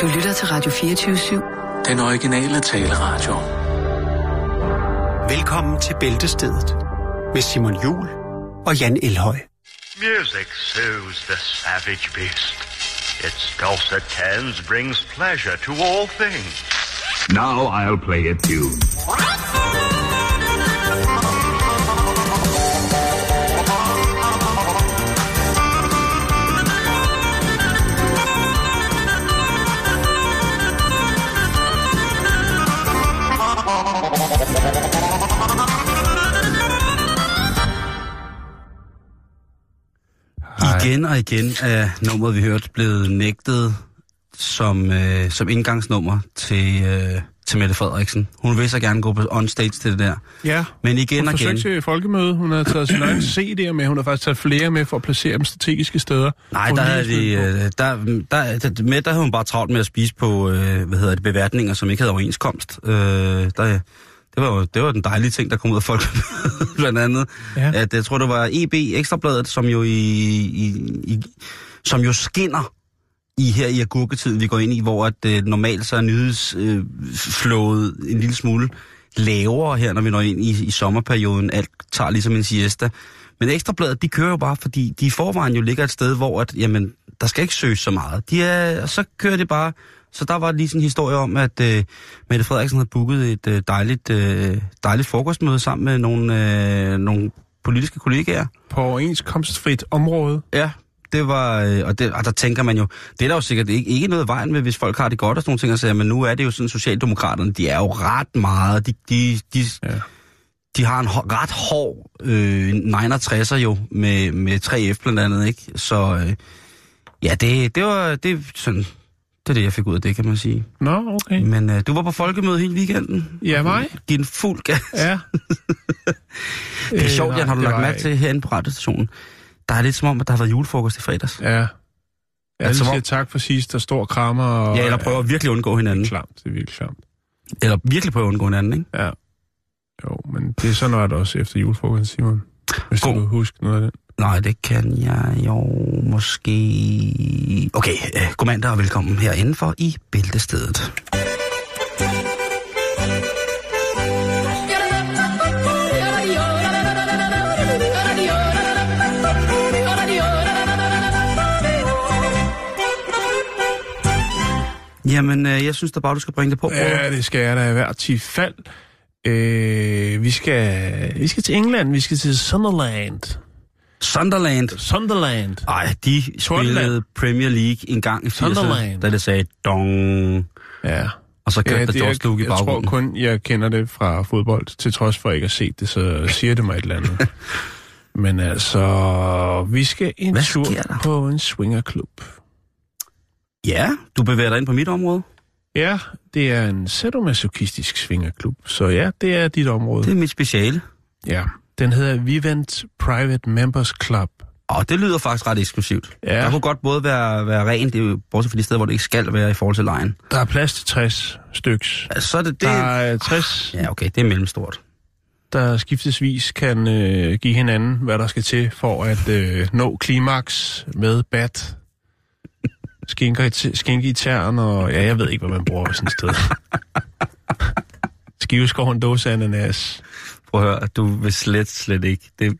Du lytter til Radio 24-7. Den originale taleradio. Velkommen til Bæltestedet med Simon Jul og Jan Elhøj. Music soothes the savage beast. Its dulcet tones brings pleasure to all things. Now I'll play a tune. Igen og igen er nummeret, vi hørte, blevet nægtet som, øh, som indgangsnummer til, øh, til Mette Frederiksen. Hun vil så gerne gå på on stage til det der. Ja, Men igen hun og igen... til folkemøde. Hun har taget sin egen CD'er med. Hun har faktisk taget flere med for at placere dem strategiske steder. Nej, der er de, øh, der, der, der, med, der havde hun bare travlt med at spise på, øh, hvad hedder det, beværtninger, som ikke havde overenskomst. Øh, der, det var jo det var den dejlige ting, der kom ud af folk, blandt andet. Ja. At, jeg tror, det var EB Ekstrabladet, som jo, i, i, i, som jo skinner i her i agurketiden, vi går ind i, hvor at, øh, normalt så er nyhedsflået øh, en lille smule lavere her, når vi når ind i, i sommerperioden. Alt tager ligesom en siesta. Men Ekstrabladet, de kører jo bare, fordi de i forvejen jo ligger et sted, hvor at, jamen, der skal ikke søges så meget. De er, og så kører det bare. Så der var lige sådan en historie om, at øh, Mette Frederiksen havde booket et øh, dejligt, øh, dejligt frokostmøde sammen med nogle, øh, nogle politiske kollegaer. På overenskomstfrit område. Ja, det var, øh, og, det, og der tænker man jo, det er der jo sikkert ikke, ikke noget vejen med, hvis folk har det godt og sådan nogle ting, og siger, men nu er det jo sådan, Socialdemokraterne, de er jo ret meget, de, de, de, Ja. de har en hår, ret hård øh, 69'er jo, med, med 3F blandt andet, ikke? Så øh, ja, det, det var, det sådan, det er det, jeg fik ud af det, kan man sige. Nå, okay. Men øh, du var på folkemøde hele weekenden. Ja, mig? Giv den fuld gas. Ja. Det er Øh, sjovt, nej, Jan, har du det lagt mærke jeg til herinde på radiostationen. Der er lidt som om, at der har været julefrokost i fredags. Ja. Alle Altså, siger tak for sidst, og stor krammer. Og, Ja, eller prøver at virkelig undgå Det hinanden. er klamt, det er virkelig klamt. Eller virkelig prøver at undgå hinanden, ikke? Ja. Jo, men det er sådan noget også efter julefrokosten, Simon. Hvis God. du kan huske noget af det. Nej, det kan jeg jo måske... Okay, øh, godmandag og velkommen her indenfor i Bæltestedet. Jamen, øh, jeg synes da bare, du skal bringe det på. Ja, Ja. det skal jeg da i hvert tilfald. Øh, vi, skal, vi skal til England, vi skal til Sunderland. Sunderland. Sunderland. Ej, de Tornland. spillede Premier League en gang i 80'erne, Sunderland. da det sagde dong. Ja. Og så kørte ja, der George Luke i jeg, jeg tror baggrunden. kun, jeg kender det fra fodbold. Til trods for ikke at se det, så siger det mig et eller andet. Men altså, vi skal en Hvad tur på en swingerklub. Ja, du bevæger dig ind på mit område. Ja, det er en sadomasochistisk swingerklub. Så ja, det er dit område. Det er mit speciale. Ja, den hedder Vivant Private Members Club. Og det lyder faktisk ret eksklusivt. Ja. Der kunne godt både være, være rent, det er jo bortset fra de steder, hvor det ikke skal være i forhold til lejen. Der er plads til 60 styks. Altså, så er det det... Der er 60, Ja, okay, det er mellemstort. der skiftesvis kan øh, give hinanden, hvad der skal til for at øh, nå klimaks med bat. Skinker i, t- skinke i tern, og ja, jeg ved ikke, hvad man bruger sådan et sted. Skiveskov en dåse ananas. Prøv at høre, du vil slet, slet ikke. Det,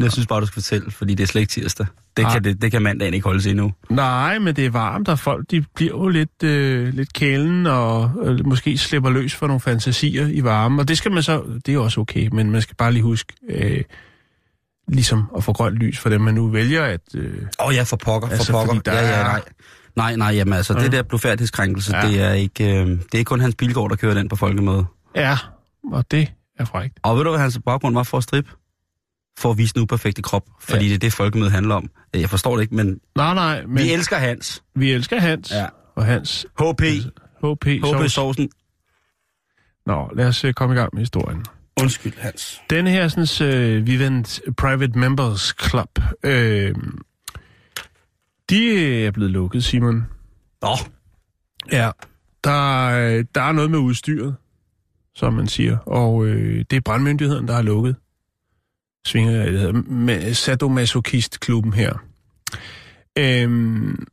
jeg synes bare, du skal fortælle, fordi det er slet ikke tirsdag. Det Ah. kan, det, det kan mandagen ikke holde sig endnu. Nej, men det er varmt, og folk de bliver jo lidt, øh, lidt kælen, og øh, måske slipper løs for nogle fantasier i varmen. Og det skal man så, det er også okay, men man skal bare lige huske, øh, ligesom at få grønt lys for dem, man nu vælger at... Øh, Åh oh, ja, for pokker, for Altså, pokker. der ja, ja, nej. Nej, nej, jamen altså, Ja. det der blodfærdighedskrænkelse, Ja. det, er ikke, øh, det er kun Hans Bilgaard, der kører den på folkemøde. ja, og det er frækt. Og ved du, hvad hans baggrund var for at strippe? For at vise den uperfekte krop, fordi Ja. det er det, folkemødet handler om. Jeg forstår det ikke, men, Nej, nej, men vi elsker Hans. vi elsker Hans, Ja. og Hans HP. HP, HP Sovs. sovsen. Nå, lad os øh, komme i gang med historien. Undskyld, Hans. Denne her sådan, øh, Vivant Private Members Club, øh, de er blevet lukket, Simon. Nå, Ja, der, er- der er noget med udstyret, som man siger, og øh, det er brandmyndigheden, der har lukket svinger, det hedder, med Sadomasochist-klubben her. Øhm,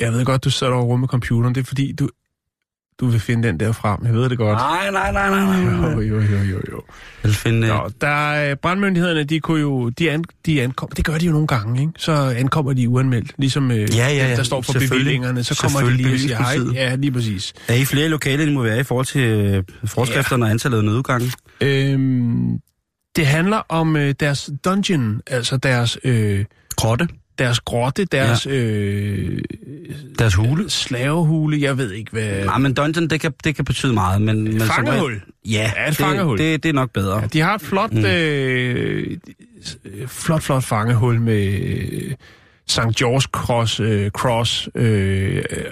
Jeg ved godt, du sidder over med computeren. Det er fordi, du, du vil finde den der frem. Jeg ved det godt. Nej, nej, nej, nej, nej. Jo, jo, jo, jo, jo. Jeg vil finde... Nå, der er, brandmyndighederne, de kunne jo, de, an, de ankom, det gør de jo nogle gange, ikke? Så ankommer de uanmeldt, ligesom øh, Ja, ja, ja. dem, der står for bevillingerne, så kommer de lige og siger hej. Ja, lige præcis. Er I flere lokale, end I må være i forhold til øh, forskrifterne og antallet af nødudgange? Øhm, det handler om øh, deres dungeon, altså deres, øh, Grotte? Deres grotte, deres ja. øh, Deres hule? slavehule, jeg ved ikke hvad... Nej, men dungeon, det kan, det kan betyde meget. Men, men Fangehul. Ja, Ja, et det, fangehul. Det, det er nok bedre. Ja, de har et flot, mm. øh, flot, flot fangehul med øh, St. George Cross, øh, cross øh, øh,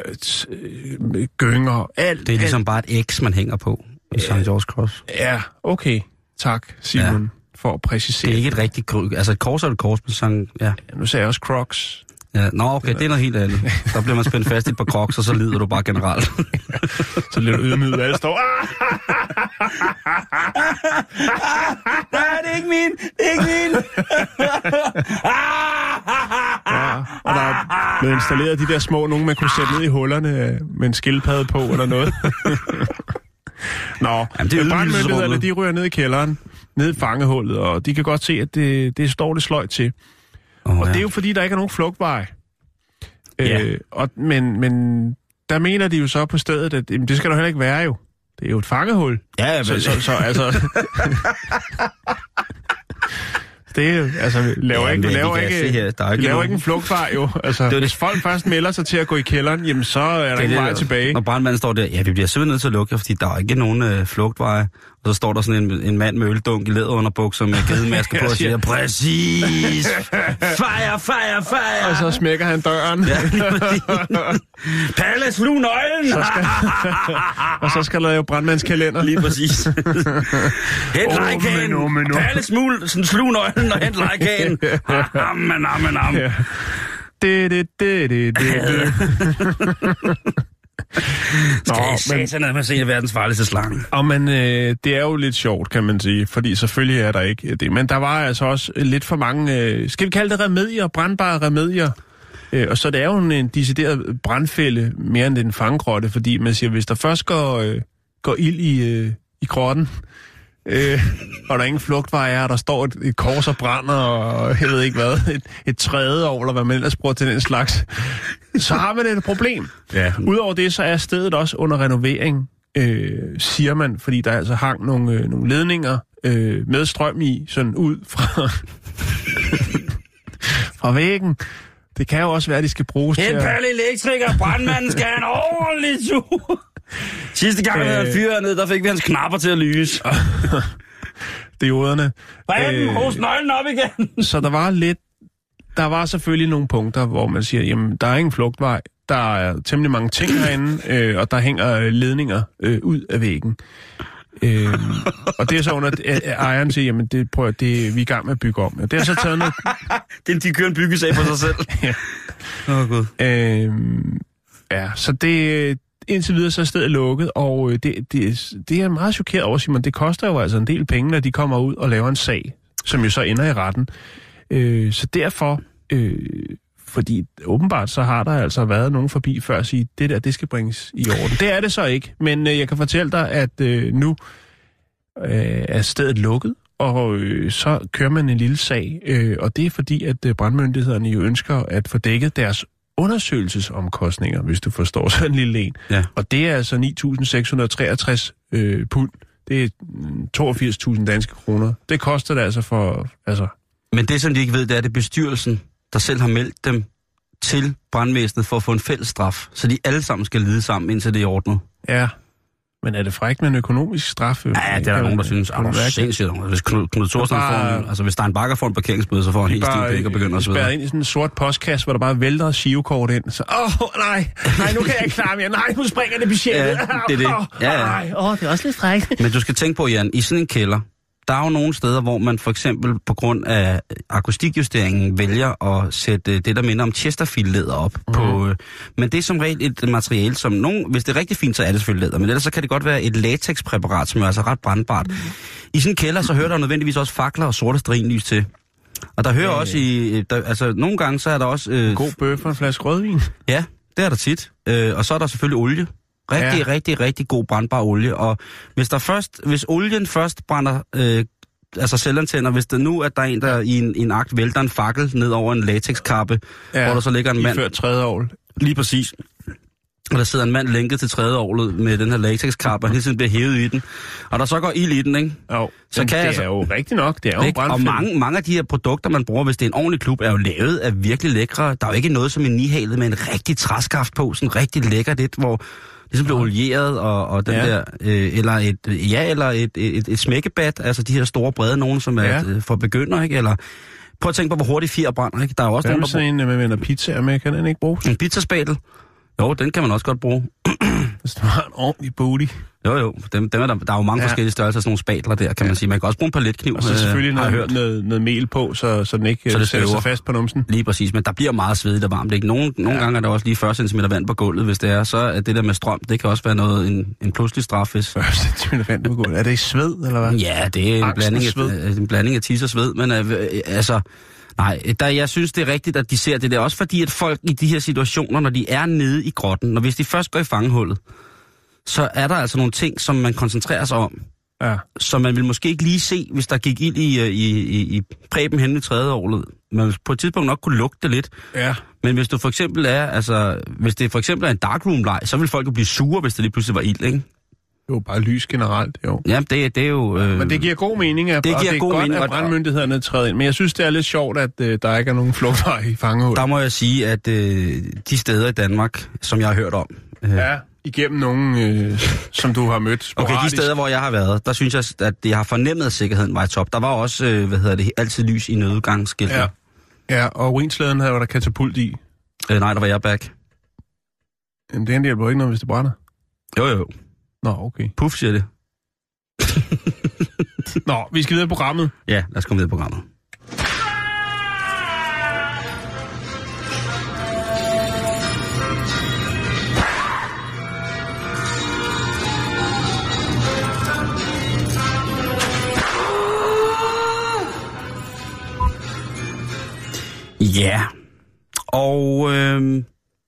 øh, gynger, alt. Det er ligesom bare et X, man hænger på i St. George Cross. Alt. Ja, okay. Tak, Simon, ja. For at præcisere. Det er ikke et rigtigt kry- Altså et kors er et kors, men sådan... Ja. Nu sagde jeg også Crocs. ja. Nå, okay, det er noget helt andet. Der bliver man spændt fast i et par crocs, og så lider du bare generelt. Så lidt ydmyget, alle står... Ah! Nej, det er ikke min! Det er ikke min! Ja, og der er blevet installeret de der små, nogen man kunne sætte ned i hullerne med en skildpadde på eller noget. Nå, Jamen, det er brandmyndighederne, de ryger ned i kælderen, ned i fangehullet, og de kan godt se, at det, det står det sløjt til. Oh, Og det er jo fordi, der ikke er nogen flugtvej. Ja. Øh, og, men, men der mener de jo så på stedet, at jamen, det skal der heller ikke være jo. Det er jo et fangehul. Ja, ja, Så, men, så, så altså... det altså, laver Ja, ikke, men laver ikke, her, der er ikke laver nogen- ikke en flugtvej jo. Altså, det. hvis folk først melder sig til at gå i kælderen, jamen så er der det ikke vej det, tilbage. Når brandmanden står der, ja, vi bliver simpelthen nødt til at lukke fordi der er ikke nogen øh, flugtveje. Og så står der sådan en, en mand med øldunk i læderunderbukser med gedemaske på og siger, præcis, fire, fire, fire. Og så smækker han døren, Ja, lige præcis. Palle, slug nøglen! Så skal- og så skal der jo brandmandskalender. Lige præcis. hent Åh, lejkagen. men, åh. Palle, smul, sådan slug nøglen og hent lejkagen. Amen, amen, amen. Ja. Det, det, det, det, det, det. Nå, Skal men, at man ser verdens farligste slange. og men øh, det er jo lidt sjovt, kan man sige, fordi selvfølgelig er der ikke det. Men der var altså også lidt for mange, øh, skal vi kalde det remedier, brandbare remedier. Øh, og så det er jo en, en decideret brandfælde, mere end en fangrotte, fordi man siger, hvis der først går, øh, går ild i, øh, i grotten, øh, og der er ingen flugtvej er, og der står et, et kors og brænder, og jeg ved ikke hvad, et, et træde over, eller hvad man ellers bruger til den slags, så har man et problem. Ja. Udover det, så er stedet også under renovering, øh, siger man, fordi der altså hang nogle, øh, nogle ledninger øh, med strøm i, sådan ud fra, fra væggen. Det kan jo også være, at de skal bruges til En at... palle elektriker, brandmanden skal have en ordentlig tur. Sidste gang, vi havde Øh. fyret ned, der fik vi hans knapper til at lyse. dioderne. Hvordan Øh. hos nøglen op igen? Så der var lidt... Der var selvfølgelig nogle punkter, hvor man siger, jamen, der er ingen flugtvej. Der er temmelig mange ting herinde, øh, og der hænger øh, ledninger øh, ud af væggen. Øh, og det er så under, at at ejeren siger, jamen, det, prøv, at- det, vi er i gang med at bygge om. Og det er så taget noget... Det, de kører en byggesag for sig selv. Ja. Åh, oh, Gud. Øh, ja, så det... Indtil videre så er stedet lukket, og øh, det, det, det er meget chokeret over, Simon. Det koster jo altså en del penge, når de kommer ud og laver en sag, som jo så ender i retten. Øh, så derfor, øh, fordi åbenbart så har der altså været nogen forbi før at sige, det der, det skal bringes i orden. Det er det så ikke, men øh, jeg kan fortælle dig, at øh, nu øh, er stedet lukket, og øh, så kører man en lille sag, øh, og det er fordi, at øh, brandmyndighederne jo ønsker at få dækket deres undersøgelsesomkostninger, hvis du forstår sådan en lille en. Ja. Og det er altså 9.663 øh, pund. Det er mm, 82.000 danske kroner. Det koster det altså for... Altså, Men det, som de ikke ved, det er, det bestyrelsen, der selv har meldt dem til brandvæsenet for at få en fælles straf. Så de alle sammen skal lide sammen, indtil det er ordnet. ja. Men er det frækt med en økonomisk straf? Ja, det er der nogen, der synes. Er du sindssygt? Hvis Knud, Knud Thorsten Bare- får en, altså hvis der er en bakker får en parkeringsbøde, så får han helt stiv pæk og begynder at svede. ind i sådan en sort postkasse, hvor der bare vælter et shivekort ind. Så, åh, oh, nej, nej, nu kan jeg ikke klare mere. Nej, nu springer det budgettet. Ja, det er det. Ja, ja. nej, åh, det er også lidt frækt. Men du skal tænke på, Jan, i sådan en kælder, der er jo nogle steder, hvor man for eksempel på grund af akustikjusteringen vælger at sætte øh, det, der minder om Chesterfield-læder op. Mm. På, øh, men det er som regel et materiale, som nogen, hvis det er rigtig fint, så er det selvfølgelig læder, men ellers så kan det godt være et latexpræparat, som er altså ret brandbart. Mm. I sådan en kælder, så hører der nødvendigvis også fakler og sorte strinlys til. Og der hører Ja, også i, øh, der, altså nogle gange så er der også... Øh, God bøf og en flaske rødvin. Ja, Det er der tit. Øh, og så er der selvfølgelig olie. Rigtig, Ja. rigtig, rigtig god brandbar olie. Og hvis der først, hvis olien først brænder, øh, altså selvantænder, hvis det nu, at der er en, der i en, i en akt vælter en fakkel ned over en latexkappe, ja. hvor der så ligger en mand, Før tredje år. lige præcis, og der sidder en mand lænket til tredje året med den her latexkappe, og hele tiden bliver hævet i den. Og der så går ild i den, ikke? Jo, Så kan det altså- er jo rigtigt nok. Det er jo Ikke? Og mange, mange af de her produkter, man bruger, hvis det er en ordentlig klub, er jo lavet af virkelig lækre. Der er jo ikke noget som en nihalet med en rigtig træskaft på, sådan rigtig lækkert et, hvor ligesom bliver olieret, og, og den Ja. der, øh, eller et, øh, ja, eller et, et, et smækkebat, altså de her store brede nogen, som er Ja. ja. for begynder, ikke? Eller prøv at tænke på, hvor hurtigt fjer brænder, ikke? Der er jo også Hvad med der bruger sådan en, man vender pizzaer med? Kan den ikke bruges? en pizzaspadel. Jo, den kan man også godt bruge. Hvis du har en ordentlig booty. Jo, jo, dem, dem er der, der er jo mange Ja. forskellige størrelser, sådan nogle spatler der, kan man sige. Man kan også bruge en paletkniv, Og så selvfølgelig har jeg noget, hørt. noget, noget mel på, så, så den ikke Så så det sætter sig fast på numsen. Lige præcis, men der bliver meget svedigt og varmt. Ikke? Nogle, nogle Ja. gange er der også lige 40 cm vand på gulvet, hvis det er. Så er det der med strøm, det kan også være noget, en, en pludselig straf, hvis... 40 cm vand på gulvet. Er det i sved, eller hvad? Ja, det er en Angst og blanding, af, øh, en blanding af tis og sved, men øh, øh, altså... Nej, der, jeg synes, det er rigtigt, at de ser det der. Også fordi, at folk i de her situationer, når de er nede i grotten, når hvis de først går i fangehullet, så er der altså nogle ting, som man koncentrerer sig om, Ja. som man vil måske ikke lige se, hvis der gik ild i, øh, i, i, i præben hen i tredje året. Man vil på et tidspunkt nok kunne lugte det lidt. Ja. Men hvis du for eksempel er, altså, hvis det for eksempel er en darkroom-leg, så vil folk jo blive sure, hvis det lige pludselig var ild, ikke? Jo, bare lys generelt, jo. Ja, det, det er jo... Øh, Men det giver god mening, at, Det og giver det er god godt, mening, at og- brandmyndighederne træder ind. Men jeg synes, det er lidt sjovt, at øh, der ikke er nogen flugtvej i fangehul. Der må jeg sige, at øh, de steder i Danmark, som jeg har hørt om... Øh, Ja, igennem nogen, øh, som du har mødt Okay, de sporadisk. steder, hvor jeg har været, der synes jeg, at jeg har fornemmet, at sikkerheden var i top. Der var også, øh, hvad hedder det, altid lys i nødudgangsskiltet. Ja. Ja, og urinsladen havde der katapult i. Øh, nej, der var jeg back. Jamen, det hjælper jo ikke noget, hvis det brænder. Jo, jo. Nå, okay. Puff siger det. Nå, vi skal videre i programmet. Ja, lad os komme videre i programmet. Ja, og øh,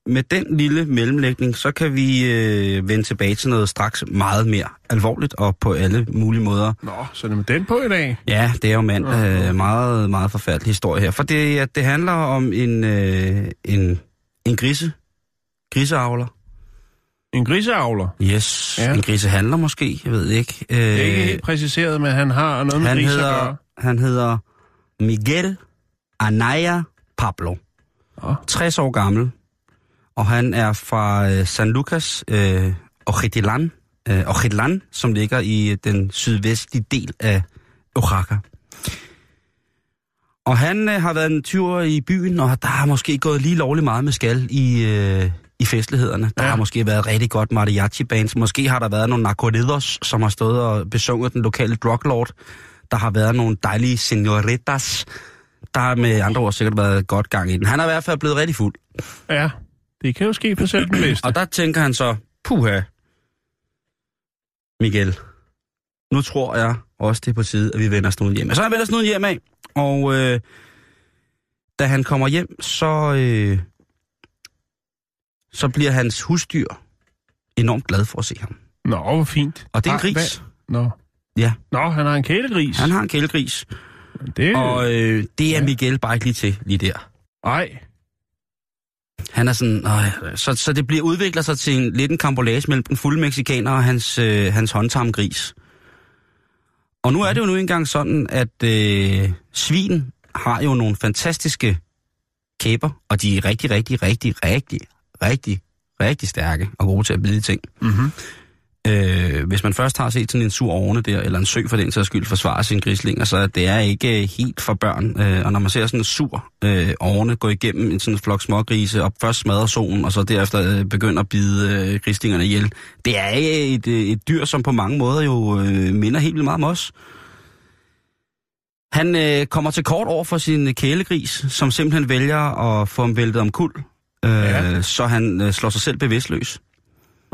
med den lille mellemlægning, så kan vi øh, vende tilbage til noget straks meget mere alvorligt og på alle mulige måder. Nå, så er det med den på i dag. Ja, det er jo mand, øh, meget, meget forfærdelig historie her. For det, ja, det handler om en, øh, en, en grise, griseavler. En griseavler. Yes, Ja. ja. en grisehandler måske, jeg ved ikke. Øh, Det er ikke helt præciseret, men han har noget med han, grise at hedder, gøre. han hedder Miguel Anaya Pablo. Nå. 60 år gammel, og han er fra øh, San Lucas, øh, Ojitlan, øh, Ojitlan, som ligger i øh, den sydvestlige del af Oaxaca. Og han øh, har været en tur i byen, og der har måske gået lige lovligt meget med skal i, øh, i festlighederne. Der ja. har måske været rigtig godt mariachi-bands. Måske har der været nogle narcoledos, som har stået og besunget den lokale druglord. Der har været nogle dejlige senoritas. Der har med andre ord sikkert været godt gang i den. Han er i hvert fald blevet rigtig fuld. Ja, det kan jo ske for selv den bedste. Og der tænker han så, puha, Miguel, nu tror jeg også, det er på tide, at vi vender snuden hjem. Så han vender snuden hjem af, og øh, da han kommer hjem, så, øh, så bliver hans husdyr enormt glad for at se ham. Nå, hvor fint. Og det er en Ah, gris. Nå. Ja. Nå, han har en kælegris. Han har en kælegris, Det og øh, det er Ja. Miguel bare ikke lige til lige der. Ej, han er sådan, øh, så, så det bliver udvikler sig til en lidt en kambolage mellem den fulde mexikaner og hans, øh, hans håndtarm gris. Og nu er det jo nu engang sådan, at øh, svin har jo nogle fantastiske kæber, og de er rigtig, rigtig, rigtig, rigtig, rigtig, rigtig stærke og gode til at bide ting. ting. Mhm. Øh, hvis man først har set sådan en sur ovne der, eller en sø for den sags skyld, forsvare sine grislinger, så det er ikke øh, helt for børn. Øh, og når man ser sådan en sur øh, ovne gå igennem en sådan flok smågrise, og først smadrer solen, og så derefter øh, begynder at bide øh, grislingerne ihjel, det er et, øh, et dyr, som på mange måder jo øh, minder helt vildt meget om os. Han øh, kommer til kort over for sin kælegris, som simpelthen vælger at få ham væltet om kul, øh, ja. så han øh, slår sig selv bevidstløs.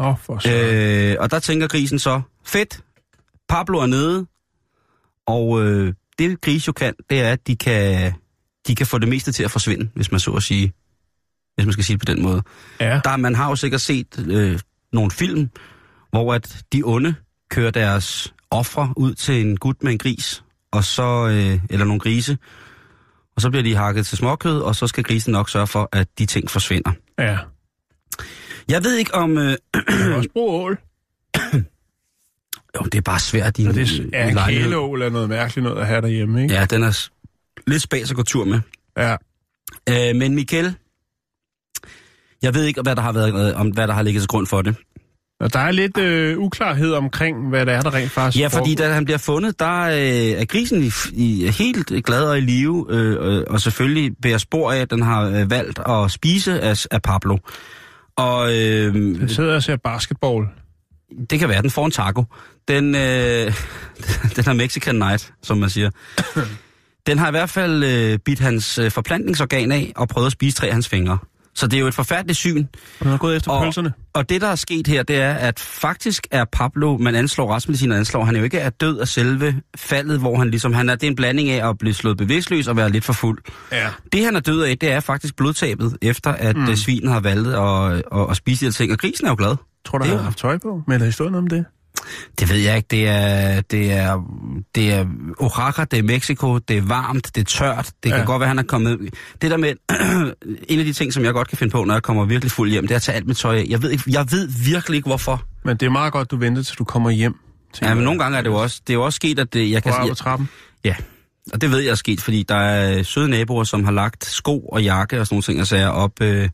Nå, for så. Øh, og der tænker grisen så, fedt, Pablo er nede, og øh, det gris jo kan, det er, at de kan, de kan få det meste til at forsvinde, hvis man så at sige hvis man skal sige det på den måde. Ja. Der, man har jo sikkert set øh, nogle film, hvor at de onde kører deres ofre ud til en gut med en gris, og så, øh, eller nogle grise, og så bliver de hakket til småkød, og så skal grisen nok sørge for, at de ting forsvinder. Ja. Jeg ved ikke om... Øh, kan også bruge ål. jo, det er bare svært i Og en, det en er lejlighed. kæleål er noget mærkeligt noget at have derhjemme, ikke? Ja, den er lidt spas at gå tur med. Ja. Øh, men Michael, jeg ved ikke, hvad der har været, øh, om hvad der har ligget til grund for det. Og der er lidt øh, uklarhed omkring, hvad det er, der rent faktisk Ja, fordi da han bliver fundet, der øh, er grisen i, i, helt glad og i live, øh, øh, og selvfølgelig bærer spor af, at den har øh, valgt at spise af, af Pablo. Og øh, Den sidder og ser basketball. det kan være, den får en taco. Den, øh, den har Mexican Night, som man siger. Den har i hvert fald øh, bidt hans øh, forplantningsorgan af og prøvet at spise tre af hans fingre. Så det er jo et forfærdeligt syn. Og den har gået efter Og- pølserne. Og det, der er sket her, det er, at faktisk er Pablo, man anslår, retsmediciner anslår, han er jo ikke er død af selve faldet, hvor han ligesom, han er, det er en blanding af at blive slået bevidstløs og være lidt for fuld. Ja. Det, han er død af, det er faktisk blodtabet, efter at mm. svinen har valgt at, at, at spise de her ting. Og grisen er jo glad. Tror du, han har haft tøj på? Men er der historien om det? Det ved jeg ikke. Det er, det er, det er Oaxaca, det er Mexico, det er varmt, det er tørt. Det kan Ja. godt være, han er kommet... Det der med... en af de ting, som jeg godt kan finde på, når jeg kommer virkelig fuld hjem, det er at tage alt mit tøj af. Jeg ved, ikke, jeg ved virkelig ikke, hvorfor. Men det er meget godt, du venter, til du kommer hjem. Ja, men nogle gange er det jo også, det er jo også sket, at det, jeg kan På op ad trappen. ja, og det ved jeg er sket, fordi der er søde naboer, som har lagt sko og jakke og sådan nogle ting, og sager op, øh,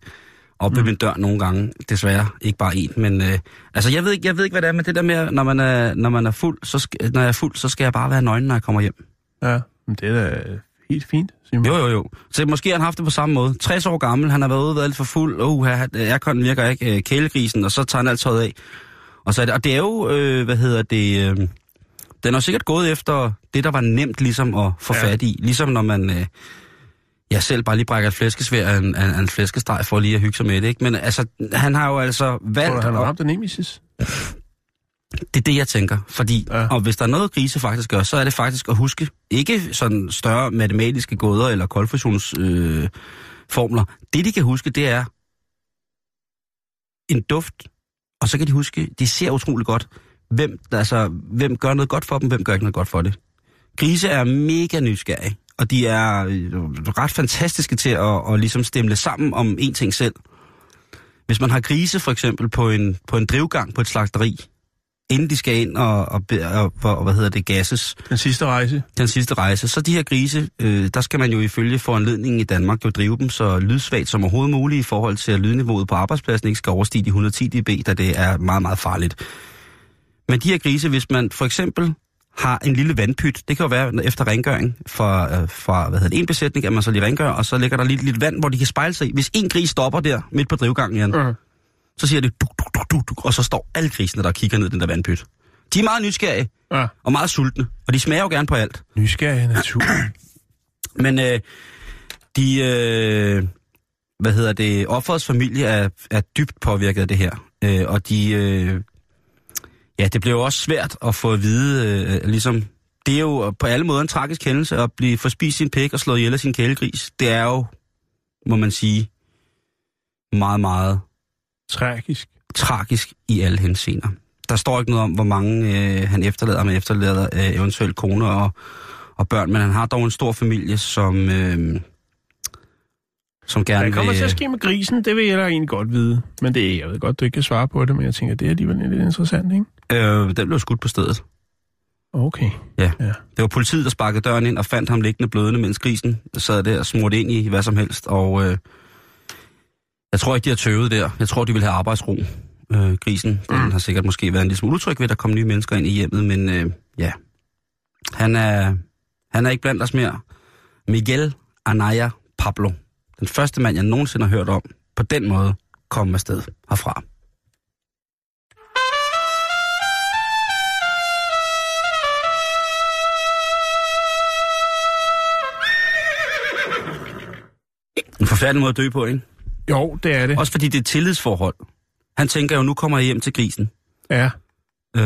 op mm. ved min dør nogle gange. Desværre ikke bare en, men øh, altså jeg ved ikke, jeg ved ikke, hvad det er, men det der med, når man er, når man er fuld, så skal, når jeg er fuld, så skal jeg bare være nøgen, når jeg kommer hjem. Ja, men det er da helt fint, Simon. Jo, jo, jo. Så måske har han haft det på samme måde. 60 år gammel, han har været ude været lidt for fuld. Uh, aircon virker ikke, øh, kælegrisen, og så tager han alt tøjet af. Og, så er det, og det er jo, øh, hvad hedder det, øh, den er sikkert gået efter det, der var nemt ligesom at få ja. fat i. Ligesom når man, øh, jeg selv bare lige brækker et flæskesvær af en, af en flæskesteg for lige at hygge sig med det, ikke? Men altså, han har jo altså Tror valgt... du, han har ramt en nemesis? det er det, jeg tænker. Fordi, ja. og hvis der er noget, grise faktisk gør, så er det faktisk at huske, ikke sådan større matematiske gåder eller koldfusionsformler. Øh, formler. det, de kan huske, det er en duft, og så kan de huske, de ser utrolig godt, hvem, altså, hvem gør noget godt for dem, hvem gør ikke noget godt for det. Grise er mega nysgerrige, og de er øh, ret fantastiske til at, at ligesom stemle sammen om en ting selv. Hvis man har grise for eksempel på en, på en drivgang på et slagteri, inden de skal ind og, og, og, og hvad hedder det, gasses, Den sidste rejse? den sidste rejse. Så de her grise, øh, der skal man jo ifølge foranledningen i Danmark jo drive dem så lydsvagt som overhovedet muligt i forhold til at lydniveauet på arbejdspladsen ikke skal overstige de 110 dB, da det er meget, meget farligt. Men de her grise, hvis man for eksempel har en lille vandpyt, det kan jo være efter rengøring fra, øh, fra hvad hedder det, en besætning, at man så lige rengør, og så ligger der lidt, lidt vand, hvor de kan spejle sig i. Hvis en gris stopper der midt på drivgangen, Jan, Uh. så siger det duk, duk, duk, duk, duk, og så står alle grisene, der kigger ned i den der vandpyt. De er meget nysgerrige Ja. og meget sultne, og de smager jo gerne på alt. Nysgerrig natur. Men øh, de, øh, hvad hedder det, offerets familie er, er dybt påvirket af det her. Øh, og de, øh, ja, det jo også svært at få at vide, øh, ligesom, det er jo på alle måder en tragisk hændelse at blive forspist sin pæk og slået ihjel af sin kælegris. Det er jo, må man sige, meget, meget Tragisk. tragisk i alle henseender. Der står ikke noget om, hvor mange øh, han efterlader, men efterlader øh, eventuelt kone og, og børn, men han har dog en stor familie, som, øh, som gerne Hvad kommer vil... til at ske med grisen? Det vil jeg da egentlig godt vide. Men det er, jeg ved godt, du ikke kan svare på det, men jeg tænker, det er alligevel lidt interessant, ikke? Øh, den blev skudt på stedet. Okay. Ja. Ja. Det var politiet, der sparkede døren ind og fandt ham liggende blødende, mens grisen sad der og smurte ind i hvad som helst. Og øh, jeg tror ikke, de har tøvet der. Jeg tror, de vil have arbejdsro. Øh, grisen, den Mm. har sikkert måske været en lille smule utryg ved, at der kom nye mennesker ind i hjemmet, men øh, ja. Han er, han er ikke blandt os mere. Miguel Anaya Pablo. Den første mand, jeg nogensinde har hørt om, på den måde kom afsted herfra. En forfærdelig måde at dø på, ikke? Jo, det er det. Også fordi det er et tillidsforhold. Han tænker jo, nu kommer jeg hjem til grisen. Ja. Øh,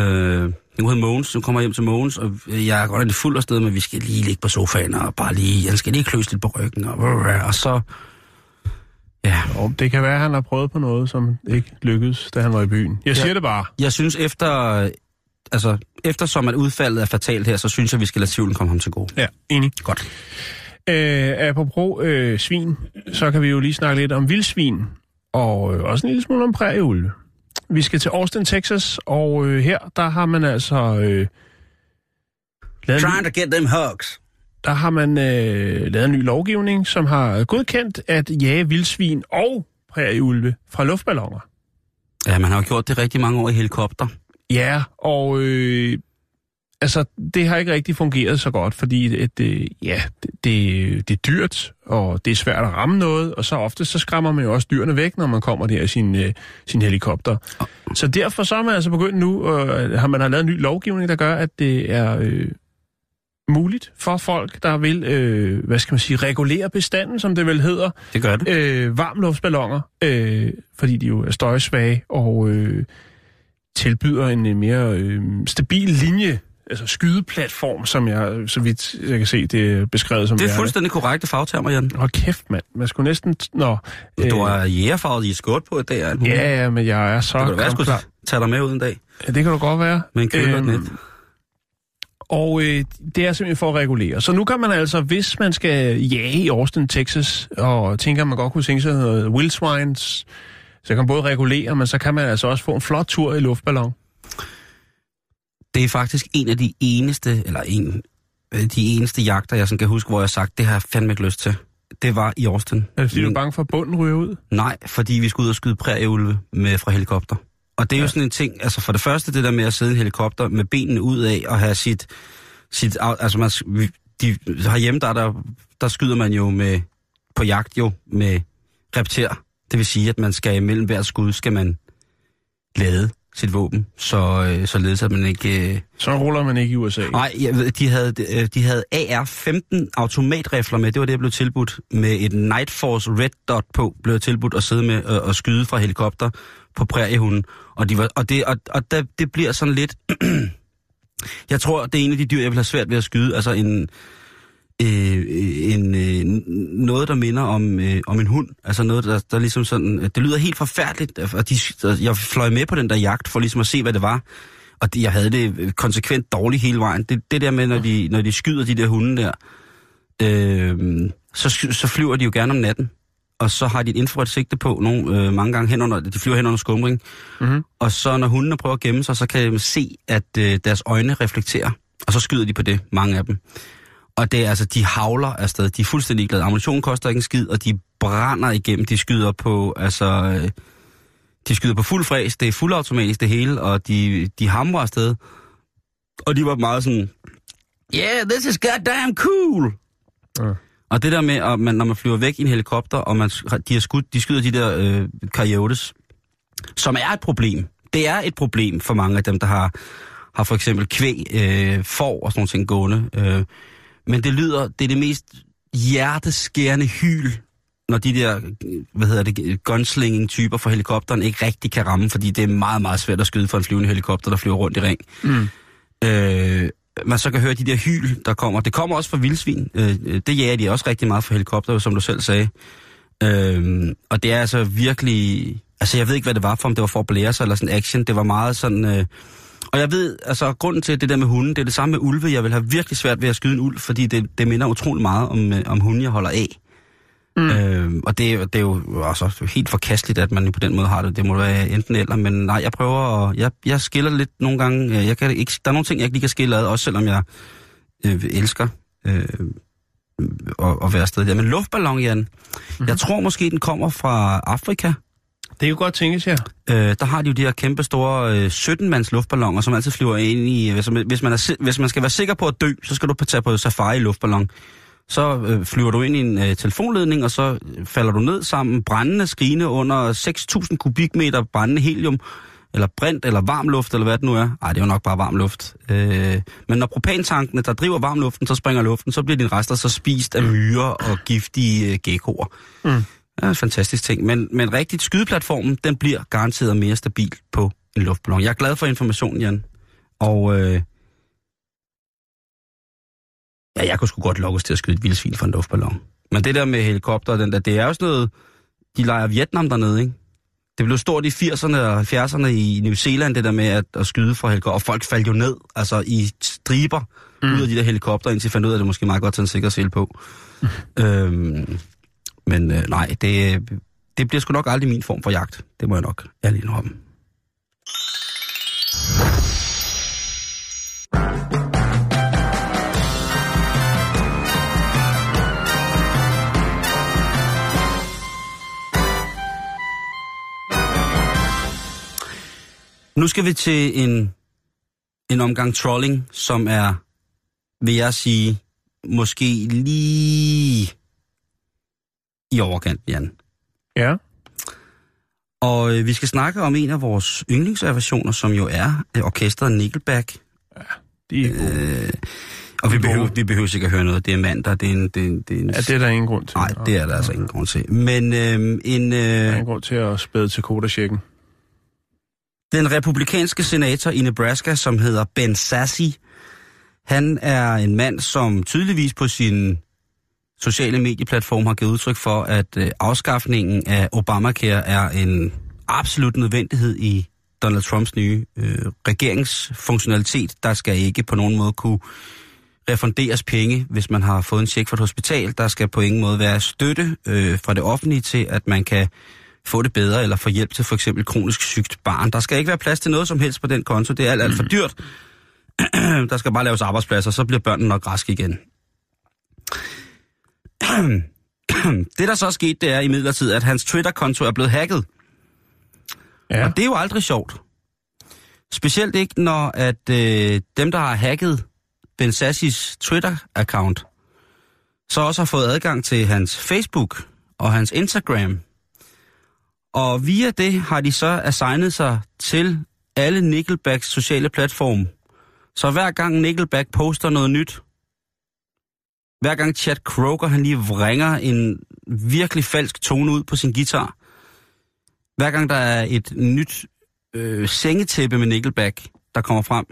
den hedder Mogens, nu kommer jeg hjem til Mogens, og jeg er godt lidt fuld af sted, men vi skal lige ligge på sofaen, og bare lige, jeg skal lige kløse lidt på ryggen, og, og så Ja, Og det kan være, at han har prøvet på noget, som ikke lykkedes, da han var i byen. Jeg siger Ja. det bare. jeg synes efter, altså, eftersom at udfaldet er fatalt her, så synes jeg, vi skal lade tvivlen komme ham til gode. Ja, enig. Godt. Øh, apropos øh, svin, så kan vi jo lige snakke lidt om vildsvin, og øh, også en lille smule om prærieulve. Vi skal til Austin, Texas, og øh, her, der har man altså... Øh, lavet, Trying to get them hugs. der har man øh, lavet en ny lovgivning, som har godkendt at jage vildsvin og prærieulve fra luftballoner. Ja, man har jo gjort det rigtig mange år i helikopter. Ja, og øh, altså, det har ikke rigtig fungeret så godt, fordi at, øh, ja, det, det, er dyrt, og det er svært at ramme noget, og så ofte så skræmmer man jo også dyrene væk, når man kommer der i sin, øh, sin helikopter. Så derfor så er man altså begyndt nu, øh, har man har lavet en ny lovgivning, der gør, at det er øh, muligt for folk, der vil, øh, hvad skal man sige, regulere bestanden, som det vel hedder, Det gør det. øh, varmluftsballoner, øh, fordi de jo er støjsvage og øh, tilbyder en øh, mere øh, stabil linje, altså skydeplatform, som jeg, så vidt jeg kan se, det er beskrevet som Det er fuldstændig korrekte fagtermer, Jan. Hold kæft, mand. Man skulle næsten... Nå, Du har jægerfarvet i skåret på i dag. alt muligt. Ja, ja, men jeg er så... Det kan det være, jeg klar. tage dig med ud en dag Ja, det kan du godt være. med en køle og et Øhm, net. Og øh, det er simpelthen for at regulere. Så nu kan man altså, hvis man skal jage i Austin, Texas, og tænker, man godt kunne tænke sig noget wild swines, så kan man både regulere, men så kan man altså også få en flot tur i luftballon. Det er faktisk en af de eneste, eller en af de eneste jagter, jeg sådan kan huske, hvor jeg har sagt, det har jeg fandme ikke lyst til. Det var i Austin. Er det fordi, du Men- er bange for, at bunden ryger ud? Nej, fordi vi skulle ud og skyde prærieulve med fra helikopter. Og det er ja. jo sådan en ting, altså for det første det der med at sidde i en helikopter med benene ud af og have sit, sit altså man, de, herhjemme der, der, der skyder man jo med, på jagt jo med repter. Det vil sige, at man skal imellem hver skud, skal man lade sit våben, så, øh, således at man ikke... Øh, Så ruller man ikke i USA. Nej, jeg ved, de havde, øh, de havde AR-15 automatrifler med. Det var det, jeg blev tilbudt. Med et Night Force Red Dot på, blev jeg tilbudt at sidde med og, og skyde fra helikopter på præriehunden. Og, de var, og, det, og, og der, det bliver sådan lidt... jeg tror, det er en af de dyr, jeg vil have svært ved at skyde. Altså en, øh, en, øh, noget, der minder om, øh, om en hund. Altså noget, der, der ligesom sådan... Det lyder helt forfærdeligt. Og de, jeg fløj med på den der jagt for ligesom at se, hvad det var. Og det, jeg havde det konsekvent dårligt hele vejen. Det, det der med, når de, når de skyder de der hunde der, øh, så, så flyver de jo gerne om natten. Og så har de et infrarødt sigte på nogle, øh, mange gange hen under, de flyver hen under skumring. Mhm. Og så når hundene prøver at gemme sig, så kan de se, at øh, deres øjne reflekterer. Og så skyder de på det, mange af dem. Og det er altså, de havler afsted. De er fuldstændig glade. Ammunition koster ikke en skid, og de brænder igennem. De skyder på, altså... Øh, de skyder på fuld fræs. Det er fuldautomatisk det hele, og de, de hamrer afsted. Og de var meget sådan... Yeah, this is goddamn cool! Ja. Og det der med, at man, når man flyver væk i en helikopter, og man, de, har skudt, de skyder de der øh, coyotes, som er et problem. Det er et problem for mange af dem, der har, har for eksempel kvæg, øh, får og sådan nogle ting gående. Øh, men det lyder, det er det mest hjerteskærende hyl, når de der, hvad hedder det, gunslinging-typer fra helikopteren ikke rigtig kan ramme, fordi det er meget, meget svært at skyde for en flyvende helikopter, der flyver rundt i ring. Mm. Øh, man så kan høre de der hyl, der kommer. Det kommer også fra vildsvin. Øh, det jager de også rigtig meget fra helikopter, som du selv sagde. Øh, og det er altså virkelig... Altså, jeg ved ikke, hvad det var for, om det var for at blære sig eller sådan action. Det var meget sådan... Øh, og jeg ved, altså, grunden til det der med hunden, det er det samme med ulve. Jeg vil have virkelig svært ved at skyde en ulv, fordi det, det minder utrolig meget om, øh, om hunden, jeg holder af. Mm. Øh, og det, er- det er jo altså, helt forkasteligt, at man på den måde har det. Det må være enten eller, men nej, jeg prøver at... Jeg, jeg skiller lidt nogle gange. øh, Jeg kan ikke, der er nogle ting, jeg ikke lige kan skille ad, også selvom jeg øh, elsker øh, at, at være afsted der. Men luftballon, Jan, mm-hmm. jeg tror måske, den kommer fra Afrika. Det kan godt tænkes, ja. Øh, der har de jo de her kæmpe store øh, 17-mands luftballoner, som altid flyver ind i... Hvis, hvis, man er, hvis man skal være sikker på at dø, så skal du på- tage på safari i luftballon. Så øh, flyver du ind i en øh, telefonledning, og så øh, falder du ned sammen brændende, skrigende under 6.000 kubikmeter brændende helium, eller brint, eller varm luft, eller hvad det nu er. Ej, det er jo nok bare varm luft. Øh, men når propantankene, der driver varmluften, så springer luften, så bliver dine rester så spist af myrer og giftige øh, geckoer. Mm. Ja, en fantastisk ting. Men, men rigtigt, skydeplatformen, den bliver garanteret mere stabil på en luftballon. Jeg er glad for informationen, Jan. Og øh, ja, jeg kunne sgu godt lokkes til at skyde et vildsvin fra en luftballon. Men det der med helikopter, den der, det er jo sådan noget, de leger Vietnam dernede, ikke? Det blev stort i 80'erne og 70'erne i New Zealand, det der med at, at skyde fra helikopter, og folk faldt jo ned, altså i striber, mm. ud af de der helikopter, indtil fandt ud af, at det måske meget godt at tage en sikker på. Mm. Øhm, men øh, nej, det, øh, det bliver sgu nok aldrig min form for jagt. Det må jeg nok ærligt indrømme. Nu skal vi til en, en omgang trolling, som er, vil jeg sige, måske lige i overkant, Jan. Ja. Og øh, vi skal snakke om en af vores yndlingsaversioner, som jo er øh, orkestret Nickelback. De er gode. Øh, og vi behøver, vi behøver sikkert at høre noget. Det er mandag, det er en... Det er en, det er en Ja, det er der ingen grund til. Nej, det er der altså ingen grund til. Men øh, en... Der er Øh, ingen grund til at spæde til kodersjekken. Den republikanske senator i Nebraska, som hedder Ben Sassy, han er en mand, som tydeligvis på sin sociale medieplatform har givet udtryk for, at øh, afskaffningen af Obamacare er en absolut nødvendighed i Donald Trumps nye øh, regeringsfunktionalitet. Der skal ikke på nogen måde kunne refunderes penge, hvis man har fået en check fra et hospital. Der skal på ingen måde være støtte øh, fra det offentlige til, at man kan få det bedre eller få hjælp til for eksempel kronisk sygt barn. Der skal ikke være plads til noget som helst på den konto. Det er alt, alt for dyrt. der skal bare laves arbejdspladser, så bliver børnene nok raske igen. det, der så er sket, det er i midlertid, at hans Twitter-konto er blevet hacket. Ja. Og det er jo aldrig sjovt. Specielt ikke, når at øh, dem, der har hacket Ben Sassis Twitter-account, så også har fået adgang til hans Facebook og hans Instagram. Og via det har de så assignet sig til alle Nickelbacks sociale platforme. Så hver gang Nickelback poster noget nyt, hver gang Chad Kroger han lige vringer en virkelig falsk tone ud på sin guitar, hver gang der er et nyt øh, sengetæppe med Nickelback, der kommer frem,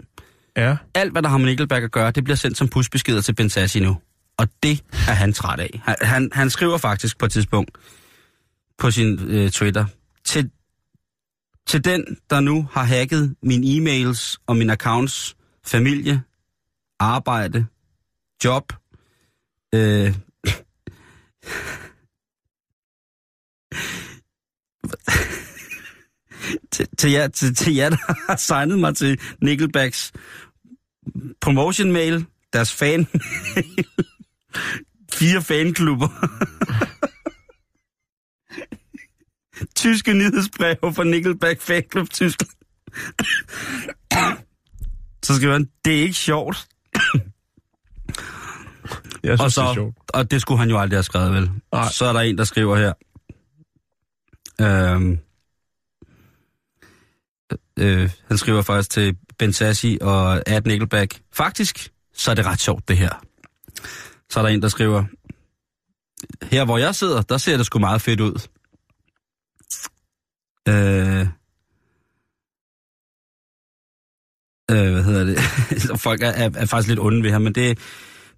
Ja. alt hvad der har med Nickelback at gøre, det bliver sendt som pusbeskeder til Ben Sassi nu. Og det er han træt af. Han, han, han skriver faktisk på et tidspunkt på sin øh, Twitter, til, til den, der nu har hacket mine e-mails og mine accounts, familie, arbejde, job, øh, til, til, jer, til, til jer, der har signet mig til Nickelbacks promotion mail, deres fan fire fanklubber. Tyske nyhedsbreve fra Nickelback Fanklub Tyskland. Så skal man, det er ikke sjovt. Jeg synes, Og, det er så, sjovt. og det skulle han jo aldrig have skrevet, vel? Nej. Så er der en, der skriver her. Øhm, øh, han skriver faktisk til Ben Sassi og Ad Nickelback. Faktisk, så er det ret sjovt, det her. Så er der en, der skriver, her hvor jeg sidder, der ser det sgu meget fedt ud. Øh, øh, hvad hedder det? Folk er, er, er faktisk lidt onde ved ham, men det,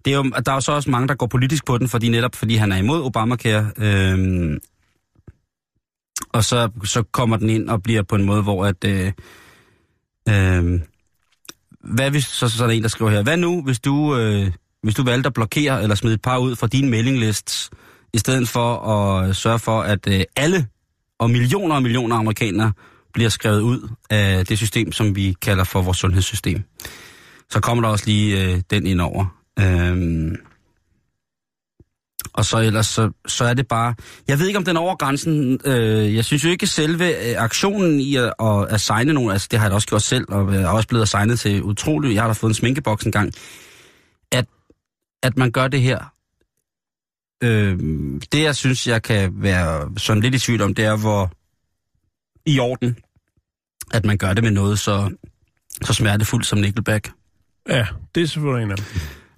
det er jo, der er jo så også mange, der går politisk på den, fordi netop fordi han er imod Obamacare. Øh, og så, så kommer den ind og bliver på en måde, hvor at... Øh, øh, hvad hvis, så, så er der en, der skriver her, hvad nu, hvis du, øh, hvis du valgte at blokere eller smide et par ud fra din mailinglist, i stedet for at sørge for, at øh, alle og millioner og millioner amerikanere bliver skrevet ud af det system, som vi kalder for vores sundhedssystem. Så kommer der også lige øh, den ind over. Øhm, og så ellers, så, så er det bare... Jeg ved ikke, om den er over grænsen. Øh, jeg synes jo ikke selve øh, aktionen i at, at assigne nogen, altså det har jeg da også gjort selv, og jeg er også blevet assignet til utroligt. Jeg har da fået en sminkeboks en gang. At, at man gør det her. Øh, det, jeg synes, jeg kan være sådan lidt i tvivl om, det er, hvor i orden, at man gør det med noget så, så smertefuldt som Nickelback. Ja, det er selvfølgelig en af dem.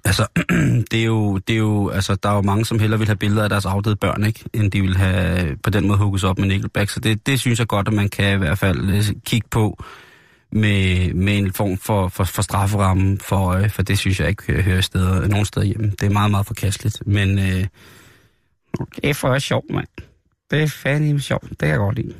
Altså, det er jo, det er jo, altså, der er jo mange, som hellere vil have billeder af deres afdøde børn, ikke? End de vil have på den måde hugget op med Nickelback. Så det, det synes jeg godt, at man kan i hvert fald øh, kigge på med, med en form for, for, for strafferamme for øje, for det synes jeg ikke hører, hører steder, nogen steder hjemme. Det er meget, meget forkasteligt. Men øh, det er for sjovt, mand. Det er fandme sjovt. Det kan jeg godt lide.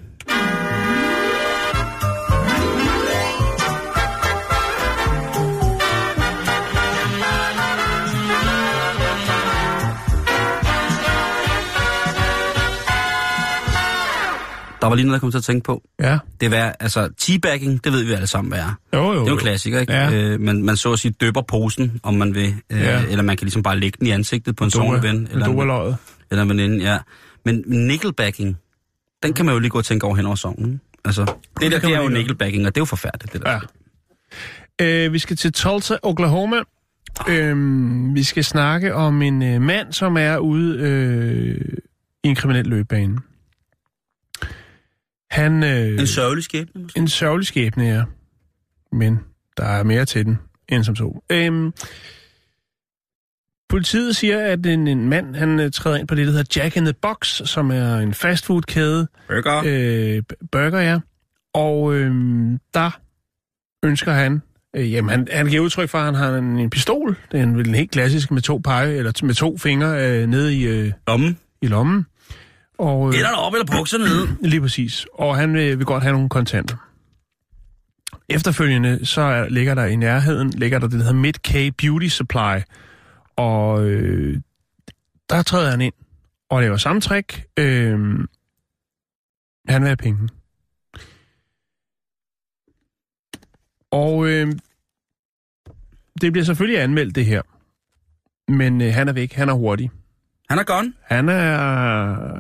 Der var lige noget, jeg kom til at tænke på. Ja. Det er, altså, teabagging, det ved vi alle sammen, hvad er. Jo, jo, Det er jo en klassiker, ikke? Ja. Øh, man, man så at sige døber posen, om man vil. Øh, Ja. Eller man kan ligesom bare lægge den i ansigtet på en sovende ven. Eller, en, Doerløjet. eller en veninde, ja. Men nickelbacking, den kan man jo lige gå og tænke over hen over sovnen. Altså, det der, kan det er jo nickelbacking, og det er jo forfærdeligt, det der. Ja. Øh, vi skal til Tulsa, Oklahoma. Øhm, vi skal snakke om en øh, mand, som er ude øh, i en kriminel løbebane. Han, øh, En sørgelig skæbne, måske. en sørgelig skæbne, ja. Men der er mere til den, end som så. Øhm, politiet siger, at en, en mand han øh, træder ind på det, der hedder Jack in the Box, som er en fastfood-kæde. Burger. Øh, burger, ja. Og øh, der ønsker han, øh, jamen han, han giver udtryk for, at han har en, en pistol. Det er en, helt klassisk med to pege, eller med to fingre øh, nede i, øh, Lommen. i lommen. Og, øh, Eller op eller bukserne ned. Lige præcis. Og han vil, vil godt have nogle kontanter. Efterfølgende så er, ligger der i nærheden, ligger der det, der hedder Mid-K Beauty Supply. Og øh, der træder han ind og laver samme trick. Øh, han vil have penge. Og øh, det bliver selvfølgelig anmeldt, det her. Men øh, han er væk. Han er hurtig. Han er gone. Han, er,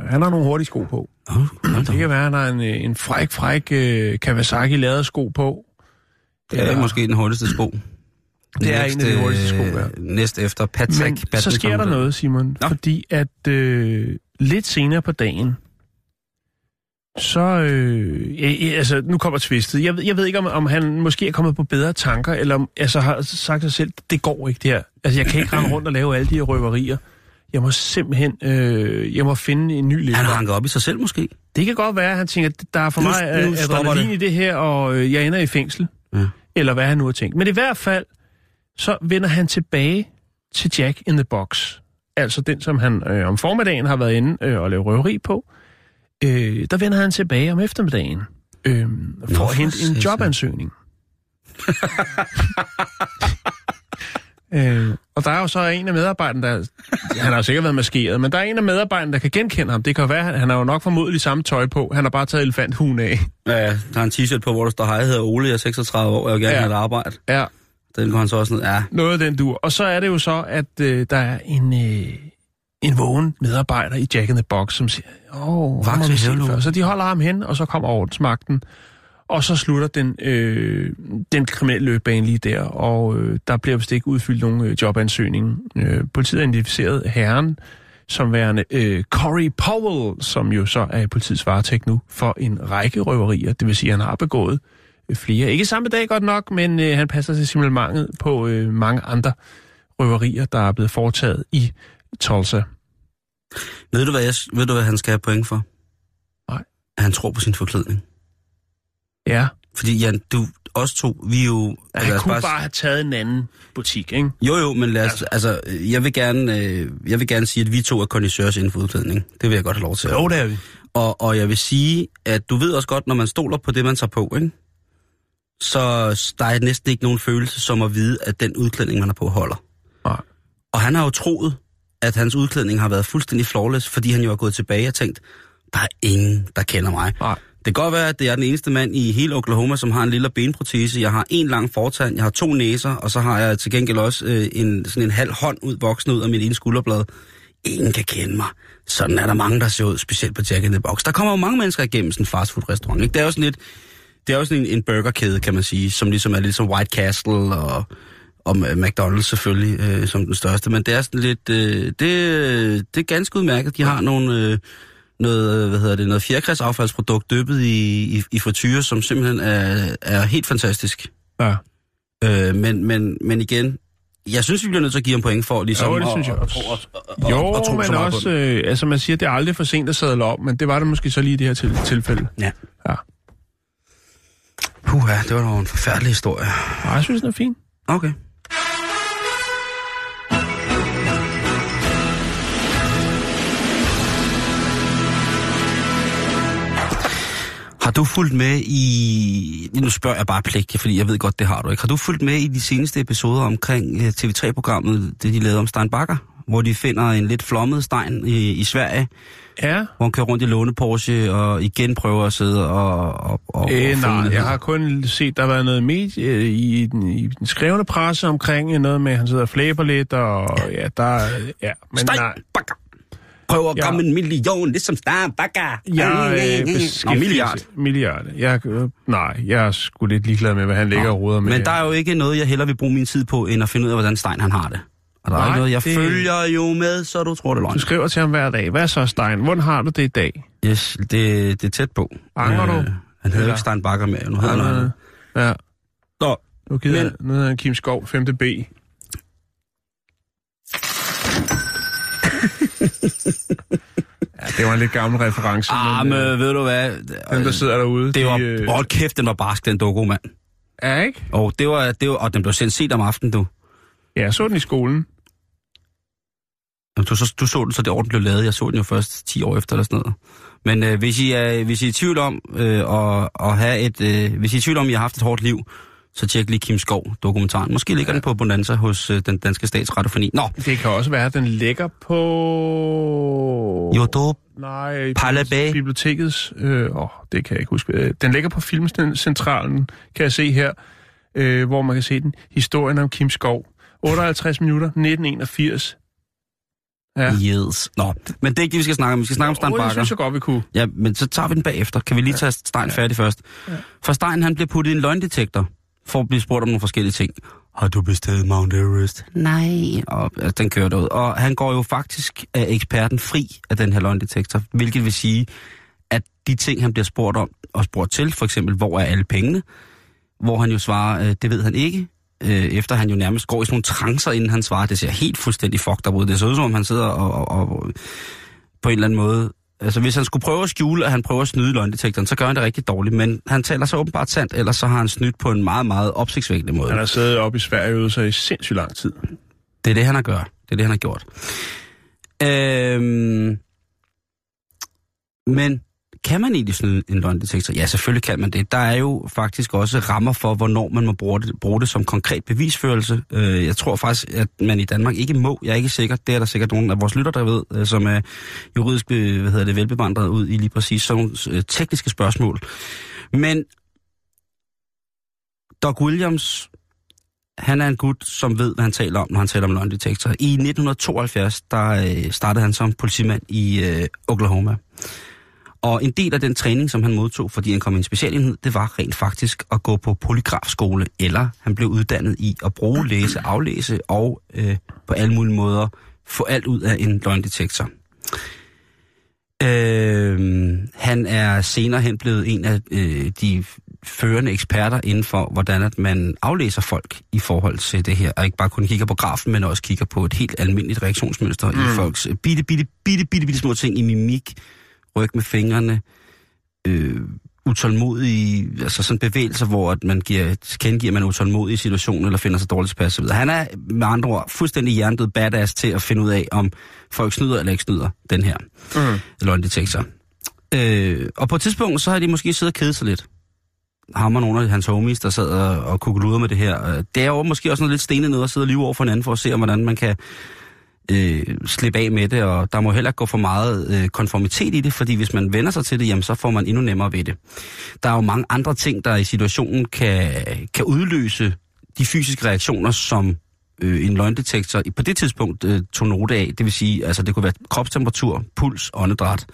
han har nogle hurtige sko på. Oh, Det kan være, at han har en, en fræk, fræk uh, Kawasaki lavet sko på. det er Eller- måske den hurtigste sko. Det er en af de hurtigste sko, ja. Næst efter Patrick Men så Badminton. sker der noget, Simon. Nå. Fordi at øh, lidt senere på dagen, så... Øh, øh, altså, nu kommer twistet. Jeg, ved- jeg ved ikke, om, om han måske er kommet på bedre tanker, eller om, altså, har sagt sig selv, det går ikke det her. Altså, jeg kan ikke rende rundt og lave alle de her røverier. Jeg må simpelthen øh, jeg må finde en ny Han levevej. har hanket op i sig selv, måske. Det kan godt være, at han tænker, at der er for Nu- mig nu adrenalin det. i det her, og øh, jeg ender i fængsel. Ja. Eller hvad han nu har tænkt. Men i hvert fald, så vender han tilbage til Jack in the Box. Altså den, som han øh, om formiddagen har været inde øh, og lave røveri på. Øh, der vender han tilbage om eftermiddagen. Øh, for for at hente en jobansøgning. øh, og der er jo så en af medarbejderne, der... Han har jo sikkert været maskeret, men der er en af medarbejderne, der kan genkende ham. Det kan være, han, han har jo nok formodentlig samme tøj på. Han har bare taget elefanthuen af. Ja, der er en t-shirt på, hvor der står, hej, jeg hedder Ole, jeg er 36 år, jeg vil gerne Ja. have et arbejde. Ja, Den går han så også ned. Ja, noget af den dur. Og så er det jo så, at øh, der er en, øh, en vågen medarbejder i Jack in the Box, som siger, åh, Vagt helvede. før. Så de holder ham hen, og så kommer ordensmagten. Og så slutter den, øh, den kriminelle løbebane lige der, og øh, der bliver vist ikke udfyldt nogen øh, jobansøgning. Øh, politiet har identificeret herren som værende øh, Corey Powell, som jo så er i politiets varetægt nu, for en række røverier. Det vil sige, at han har begået øh, flere. Ikke samme dag godt nok, men øh, han passer til simpelthen på øh, mange andre røverier, der er blevet foretaget i Tulsa. ved du, hvad, jeg, ved du, hvad han skal have point for? Nej. At han tror på sin forklædning. Ja, Fordi Jan, du, os to, vi er jo... han lad os kunne bare have taget en anden butik, ikke? Jo, jo, men lad os, altså, jeg vil gerne, øh, jeg vil gerne sige, at vi to er kondisørs inden for udklædning. Det vil jeg godt have lov til. Jo, det er vi. Og, og jeg vil sige, at du ved også godt, når man stoler på det, man tager på, ikke? så der er næsten ikke nogen følelse som at vide, at den udklædning, man har på, holder. Nej. Og han har jo troet, at hans udklædning har været fuldstændig flawless, fordi han jo har gået tilbage og tænkt, der er ingen, der kender mig. Nej. Det kan godt være, at det er den eneste mand i hele Oklahoma, som har en lille benprotese. Jeg har en lang fortand, jeg har to næser, og så har jeg til gengæld også øh, en, sådan en halv hånd ud, voksen ud af mit ene skulderblad. Ingen kan kende mig. Sådan er der mange, der ser ud, specielt på Jack in the Box. Der kommer jo mange mennesker igennem sådan en fastfood-restaurant. Ikke? Det er jo sådan lidt, det er jo sådan en, en burgerkæde, kan man sige, som ligesom er lidt som White Castle og, og McDonald's selvfølgelig øh, som den største. Men det er sådan lidt, øh, det, øh, det er ganske udmærket. De har nogle, øh, noget, hvad hedder det, noget fjerkræsaffaldsprodukt dyppet i, i, i frityre, som simpelthen er, er helt fantastisk. Ja. Øh, men, men, men igen, jeg synes, vi bliver nødt til at give ham point for ligesom Jo, det at- synes jeg at- at- at- at- Jo, at tro så men også, øh, altså man siger, det er aldrig for sent at sadle op, men det var det måske så lige i det her til, tilfælde. Ja. Ja. Puha, det var dog en forfærdelig historie. Og jeg synes, den er fin. Okay. Har du fulgt med i... Nu spørger jeg bare pligt, fordi jeg ved godt, det har du ikke. Har du fulgt med i de seneste episoder omkring øh, TV3-programmet, det de lavede om Stein Bakker? Hvor de finder en lidt flommet Stein i, i Sverige, Ja. hvor han kører rundt i låne Porsche og igen prøver at sidde og... og, og Øh, og nej, jeg har kun set, der har været noget medie, øh, i, den, i den skrevne presse omkring øh, noget med, at han sidder og flæber lidt, og ja, der er... Ja, men Stein nej, Bakker! Prøver at Ja. komme en million, ligesom Bakker! jeg øh, Nå, milliard. Milliard. Jeg, øh, nej, jeg er sgu lidt ligeglad med, hvad han ligger og roder med. Men der er jo ikke noget, jeg hellere vil bruge min tid på, end at finde ud af, hvordan Stein han har det. Og der er Nej, ikke noget, jeg det- følger jo med, så du tror det er Du løgn. skriver til ham hver dag. Hvad så, Stein? Hvordan har du det i dag? Yes, det, det er tæt på. Angrer du? han hedder ikke Stein Bakker mere, nu hedder han noget. Ja. Nå, Nu gider Men- han Kim Skov, 5. B. ja, det var en lidt gammel reference. ah, men øh, ved du hvad? dem, der sidder derude, Det var, de, øh, hold kæft, den var barsk, den doku, mand. Ja, ikke? Og, det var, det var, og den blev sendt set om aftenen, du. Ja, jeg så den i skolen. Jamen, Du, så, du så den, så det den blev lavet. Jeg så den jo først 10 år efter eller sådan noget. Men øh, hvis, I er, hvis I er i tvivl om øh, at, at have et, øh, hvis I er i tvivl om, at I har haft et hårdt liv, så tjek lige Kim Skov dokumentaren. Måske ligger ja. den på Bonanza hos øh, den danske statsradiofoni. Nå, Det kan også være, at den ligger på... jo dog. Nej, Palabay. bibliotekets... Øh, åh, det kan jeg ikke huske. Øh, Den ligger på Filmcentralen, kan jeg se her, øh, hvor man kan se den. Historien om Kim Skov. 58 minutter, 1981. Ja. Yes. Nå, men det er ikke det, vi skal snakke om. Vi skal snakke om Stein Bakker. synes jeg godt, vi kunne. Ja, men så tager vi den bagefter. Kan vi lige tage Stein færdig først? For Stein, han bliver puttet i en løgndetektor for at blive spurgt om nogle forskellige ting. Har du besteget Mount Everest? Nej. Og altså, den kører derud. Og han går jo faktisk af eksperten fri af den her løgndetektor, hvilket vil sige, at de ting, han bliver spurgt om og spurgt til, for eksempel, hvor er alle pengene, hvor han jo svarer, øh, det ved han ikke, øh, efter han jo nærmest går i sådan nogle trancer, inden han svarer. Det ser helt fuldstændig fucked up ud. Det ser ud som om, han sidder og, og, og på en eller anden måde... Altså, hvis han skulle prøve at skjule, at han prøver at snyde løgndetektoren, så gør han det rigtig dårligt. Men han taler så åbenbart sandt, ellers så har han snydt på en meget, meget opsigtsvækkende måde. Han har siddet oppe i Sverige og sig i sindssygt lang tid. Det er det, han har gjort. Det er det, han har gjort. Øhm, men kan man egentlig sådan en løgndetektor? Ja, selvfølgelig kan man det. Der er jo faktisk også rammer for, hvornår man må bruge det, bruge det som konkret bevisførelse. Øh, jeg tror faktisk, at man i Danmark ikke må. Jeg er ikke sikker. Det er der sikkert nogen af vores lytter, der ved, øh, som er juridisk hvad hedder det, velbevandret ud i lige præcis sådan nogle øh, tekniske spørgsmål. Men Doc Williams, han er en gut, som ved, hvad han taler om, når han taler om løgndetektor. I 1972, der øh, startede han som politimand i øh, Oklahoma. Og en del af den træning, som han modtog, fordi han kom i en specialenhed, det var rent faktisk at gå på polygrafskole, eller han blev uddannet i at bruge, læse, aflæse og øh, på alle mulige måder få alt ud af en løgndetektor. Øh, han er senere hen blevet en af øh, de førende eksperter inden for, hvordan at man aflæser folk i forhold til det her, og ikke bare kun kigger på grafen, men også kigger på et helt almindeligt reaktionsmønster mm. i folks øh, bitte, bitte, bitte, bitte, bitte små ting i mimik, ryg med fingrene, øh, utålmodige, altså sådan bevægelser, hvor at man giver, kendegiver, at man er utålmodig i situationen, eller finder sig dårligt tilpas. Han er med andre ord fuldstændig hjernedød badass til at finde ud af, om folk snyder eller ikke snyder den her Mm. løgndetektor. Øh, og på et tidspunkt, så har de måske siddet og kedet sig lidt. Ham og nogle af hans homies, der sad og, og kugeluder med det her. Øh, Det er jo måske også noget lidt stenet noget at sidde og lyve over for hinanden, for at se, hvordan man kan øh, slippe af med det, og der må heller ikke gå for meget øh, konformitet i det, fordi hvis man vender sig til det, jamen, så får man endnu nemmere ved det. Der er jo mange andre ting, der i situationen kan, kan udløse de fysiske reaktioner, som øh, en løgndetektor på det tidspunkt øh, tog note af. Det vil sige, altså det kunne være kropstemperatur, puls, åndedræt,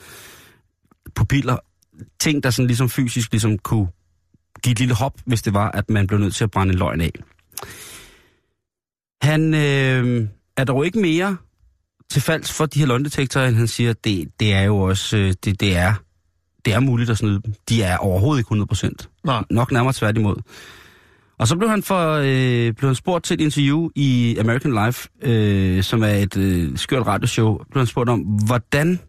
pupiller, ting, der sådan ligesom fysisk ligesom kunne give et lille hop, hvis det var, at man blev nødt til at brænde en løgn af. Han øh, er dog ikke mere til falds for de her løgndetektorer, end han siger, det, det er jo også, øh, det, det, er, det er muligt at snyde dem. De er overhovedet ikke 100%. Nej. Nok nærmere tværtimod. Og så blev han, for, øh, blev han spurgt til et interview i American Life, øh, som er et øh, skørt radioshow. Blev han spurgt om, hvordan,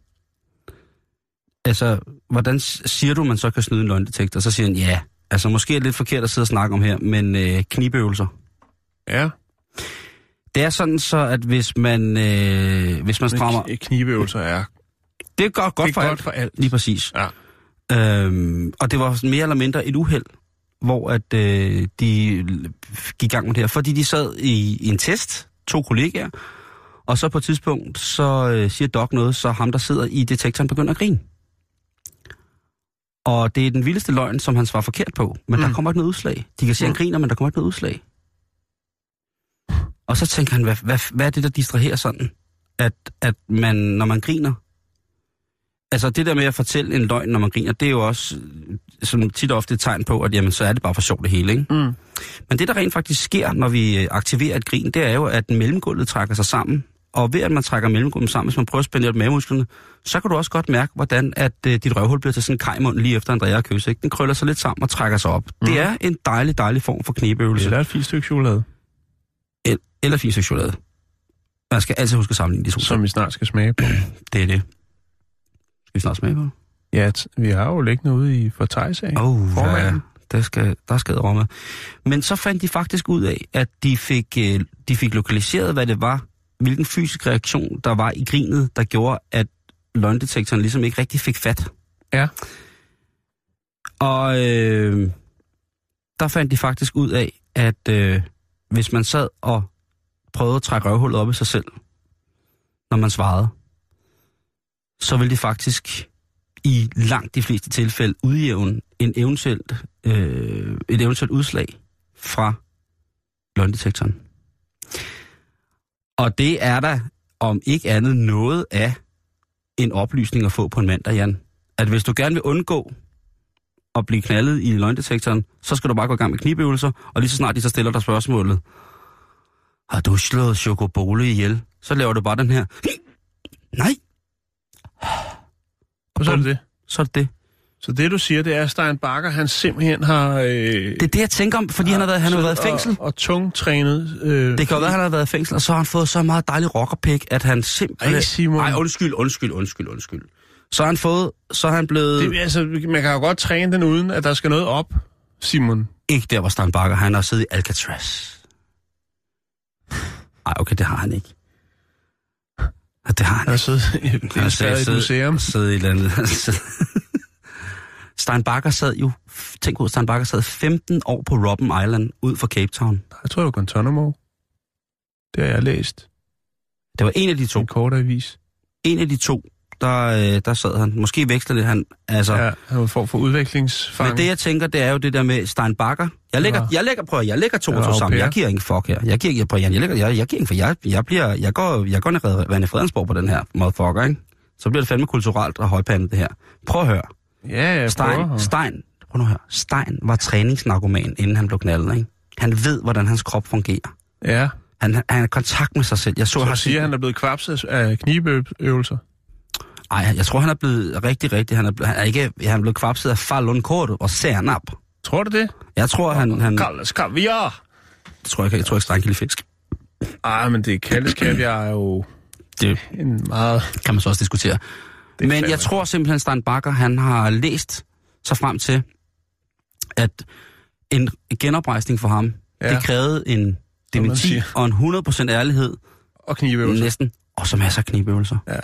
altså, hvordan siger du, man så kan snyde en løgndetektor? Så siger han, ja, altså måske er det lidt forkert at sidde og snakke om her, men øh, knibøvelser. Ja. Det er sådan så, at hvis man, øh, hvis man strammer... Knibeøvelser er, Det er godt, godt det er for godt alt. for alt. Lige præcis. Ja. Øhm, og det var mere eller mindre et uheld, hvor at øh, de gik i gang med det her. Fordi de sad i, i en test, to kollegaer, og så på et tidspunkt, så øh, siger Doc noget, så ham, der sidder i detektoren, begynder at grine. Og det er den vildeste løgn, som han svarer forkert på. Men mm. der kommer ikke noget udslag. De kan se, at han griner, men der kommer ikke noget udslag. Og så tænker han, hvad, hvad, hvad er det, der distraherer sådan? At, at man, når man griner... Altså det der med at fortælle en løgn, når man griner, det er jo også øh, sådan tit og ofte et tegn på, at jamen, så er det bare for sjovt det hele, ikke? Mm. Men det, der rent faktisk sker, når vi øh, aktiverer et grin, det er jo, at mellemgulvet trækker sig sammen. Og ved at man trækker mellemgulvet sammen, hvis man prøver at spænde mavemusklerne, så kan du også godt mærke, hvordan at øh, dit røvhul bliver til sådan en kajmund lige efter Andrea og kys, ikke? Den krøller sig lidt sammen og trækker sig op. Mm. Det er en dejlig, dejlig form for knebeøvelse. Eller et fint stykke chokolade, Eller stykke chokolade. Man skal altid huske at sammenligne de to. som vi snart skal smage på. Det er det. Skal vi snart smage på? Ja, vi har jo liggende ude i Fortejsag. Åh, oh, Formanden. der skal, der skal romme. Men så fandt de faktisk ud af, at de fik, øh, de fik lokaliseret, hvad det var, hvilken fysisk reaktion der var i grinet, der gjorde, at løgndetektoren ligesom ikke rigtig fik fat. Ja. Og øh, der fandt de faktisk ud af, at øh, hvis man sad og prøvede at trække røvhullet op i sig selv, når man svarede, så ville det faktisk i langt de fleste tilfælde udjævne en eventuelt, øh, et eventuelt udslag fra løgndetektoren. Og det er der om ikke andet noget af en oplysning at få på en mandag, Jan. At hvis du gerne vil undgå at blive knaldet i løgndetektoren, så skal du bare gå i gang med knibøvelser, og lige så snart de så stiller dig spørgsmålet, har du slået Chocobole ihjel? Så laver du bare den her, nej, Og så er det det. så er det det. Så det, du siger, det er, at Stein Bakker, han simpelthen har... Øh, Det er det, jeg tænker om, fordi han har været, han har været i fængsel. Og, og tungtrænet. Øh, Det kan jo være, han har været i fængsel, og så har han fået så meget dejlig rockerpik, at han simpelthen... Ej, Simon. Ej, undskyld, undskyld, undskyld, undskyld. Så har han fået... Så har han blevet... det, altså, man kan jo godt træne den, uden at der skal noget op, Simon. Ikke der, hvor Stan Bakker, han har siddet i Alcatraz. Ej, okay, det har han ikke. Ja, Det har han Han har siddet i, et museum. Siddet i et eller andet. Stein Bakker sad jo... Tænk ud, Stein Bakker sad 15 år på Robben Island ud for Cape Town. Jeg tror, det var Guantanamo. Det har jeg læst. Det var en af de to. En kort avis. En af de to, der, øh, der sad han. Måske veksler det han. Altså, Ja, han var form for udviklingsfang. Men det, jeg tænker, det er jo det der med Stein Bakker. Jeg lægger, jeg lægger, prøv, jeg lægger to og to sammen. Jeg giver ingen fuck her. Jeg giver, prøv, jeg, lægger, jeg, jeg giver ingen for jeg, jeg, bliver, jeg går, jeg går ned Vanne Fredensborg på den her motherfucker, ikke? Så bliver det fandme kulturelt og højpandet det her. Prøv at høre. Ja, jeg Stein, prøver. Stein, prøv nu at høre. Stein var træningsnarkoman, inden han blev knaldet, ikke? Han ved, hvordan hans krop fungerer. Ja, Han, han, er i kontakt med sig selv. Jeg så, så siger, han er blevet kvapset af knibeøvelser. Ej, jeg tror, han er blevet rigtig, rigtig... Han er, han er ikke... Han er blevet kvapset af Fallon Korto og Sernap. Tror du det? Jeg tror, han... han Kaldes kaviar. det tror jeg, ikke. jeg tror ikke, lide fisk. Ej, men det kaldes kaviar er jo Det en meget... kan man så også diskutere. Det er Men jeg tror simpelthen, Stein Bakker, han har læst sig frem til, at en genoprejsning for ham, Ja. det krævede en dementi og en 100% ærlighed, Og knibeøvelser. næsten, og så masser af knibøvelser. Ja.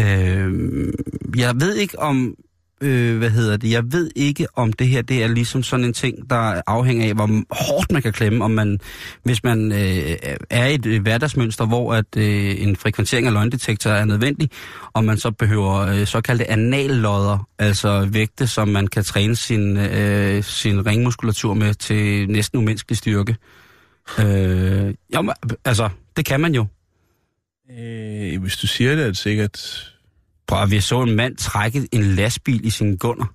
Øh, jeg ved ikke om, øh, hvad hedder det, jeg ved ikke om det her, det er ligesom sådan en ting, der afhænger af, hvor hårdt man kan klemme, om man, hvis man øh, er i et hverdagsmønster, hvor at øh, en frekventering af løgndetektor er nødvendig, og man så behøver øh, såkaldte anallodder, altså vægte, som man kan træne sin, øh, sin ringmuskulatur med til næsten umenneskelig styrke. Øh, jamen, altså, det kan man jo. Øh, hvis du siger det, er det sikkert... Prøv at vi så en mand trække en lastbil i sin gunder.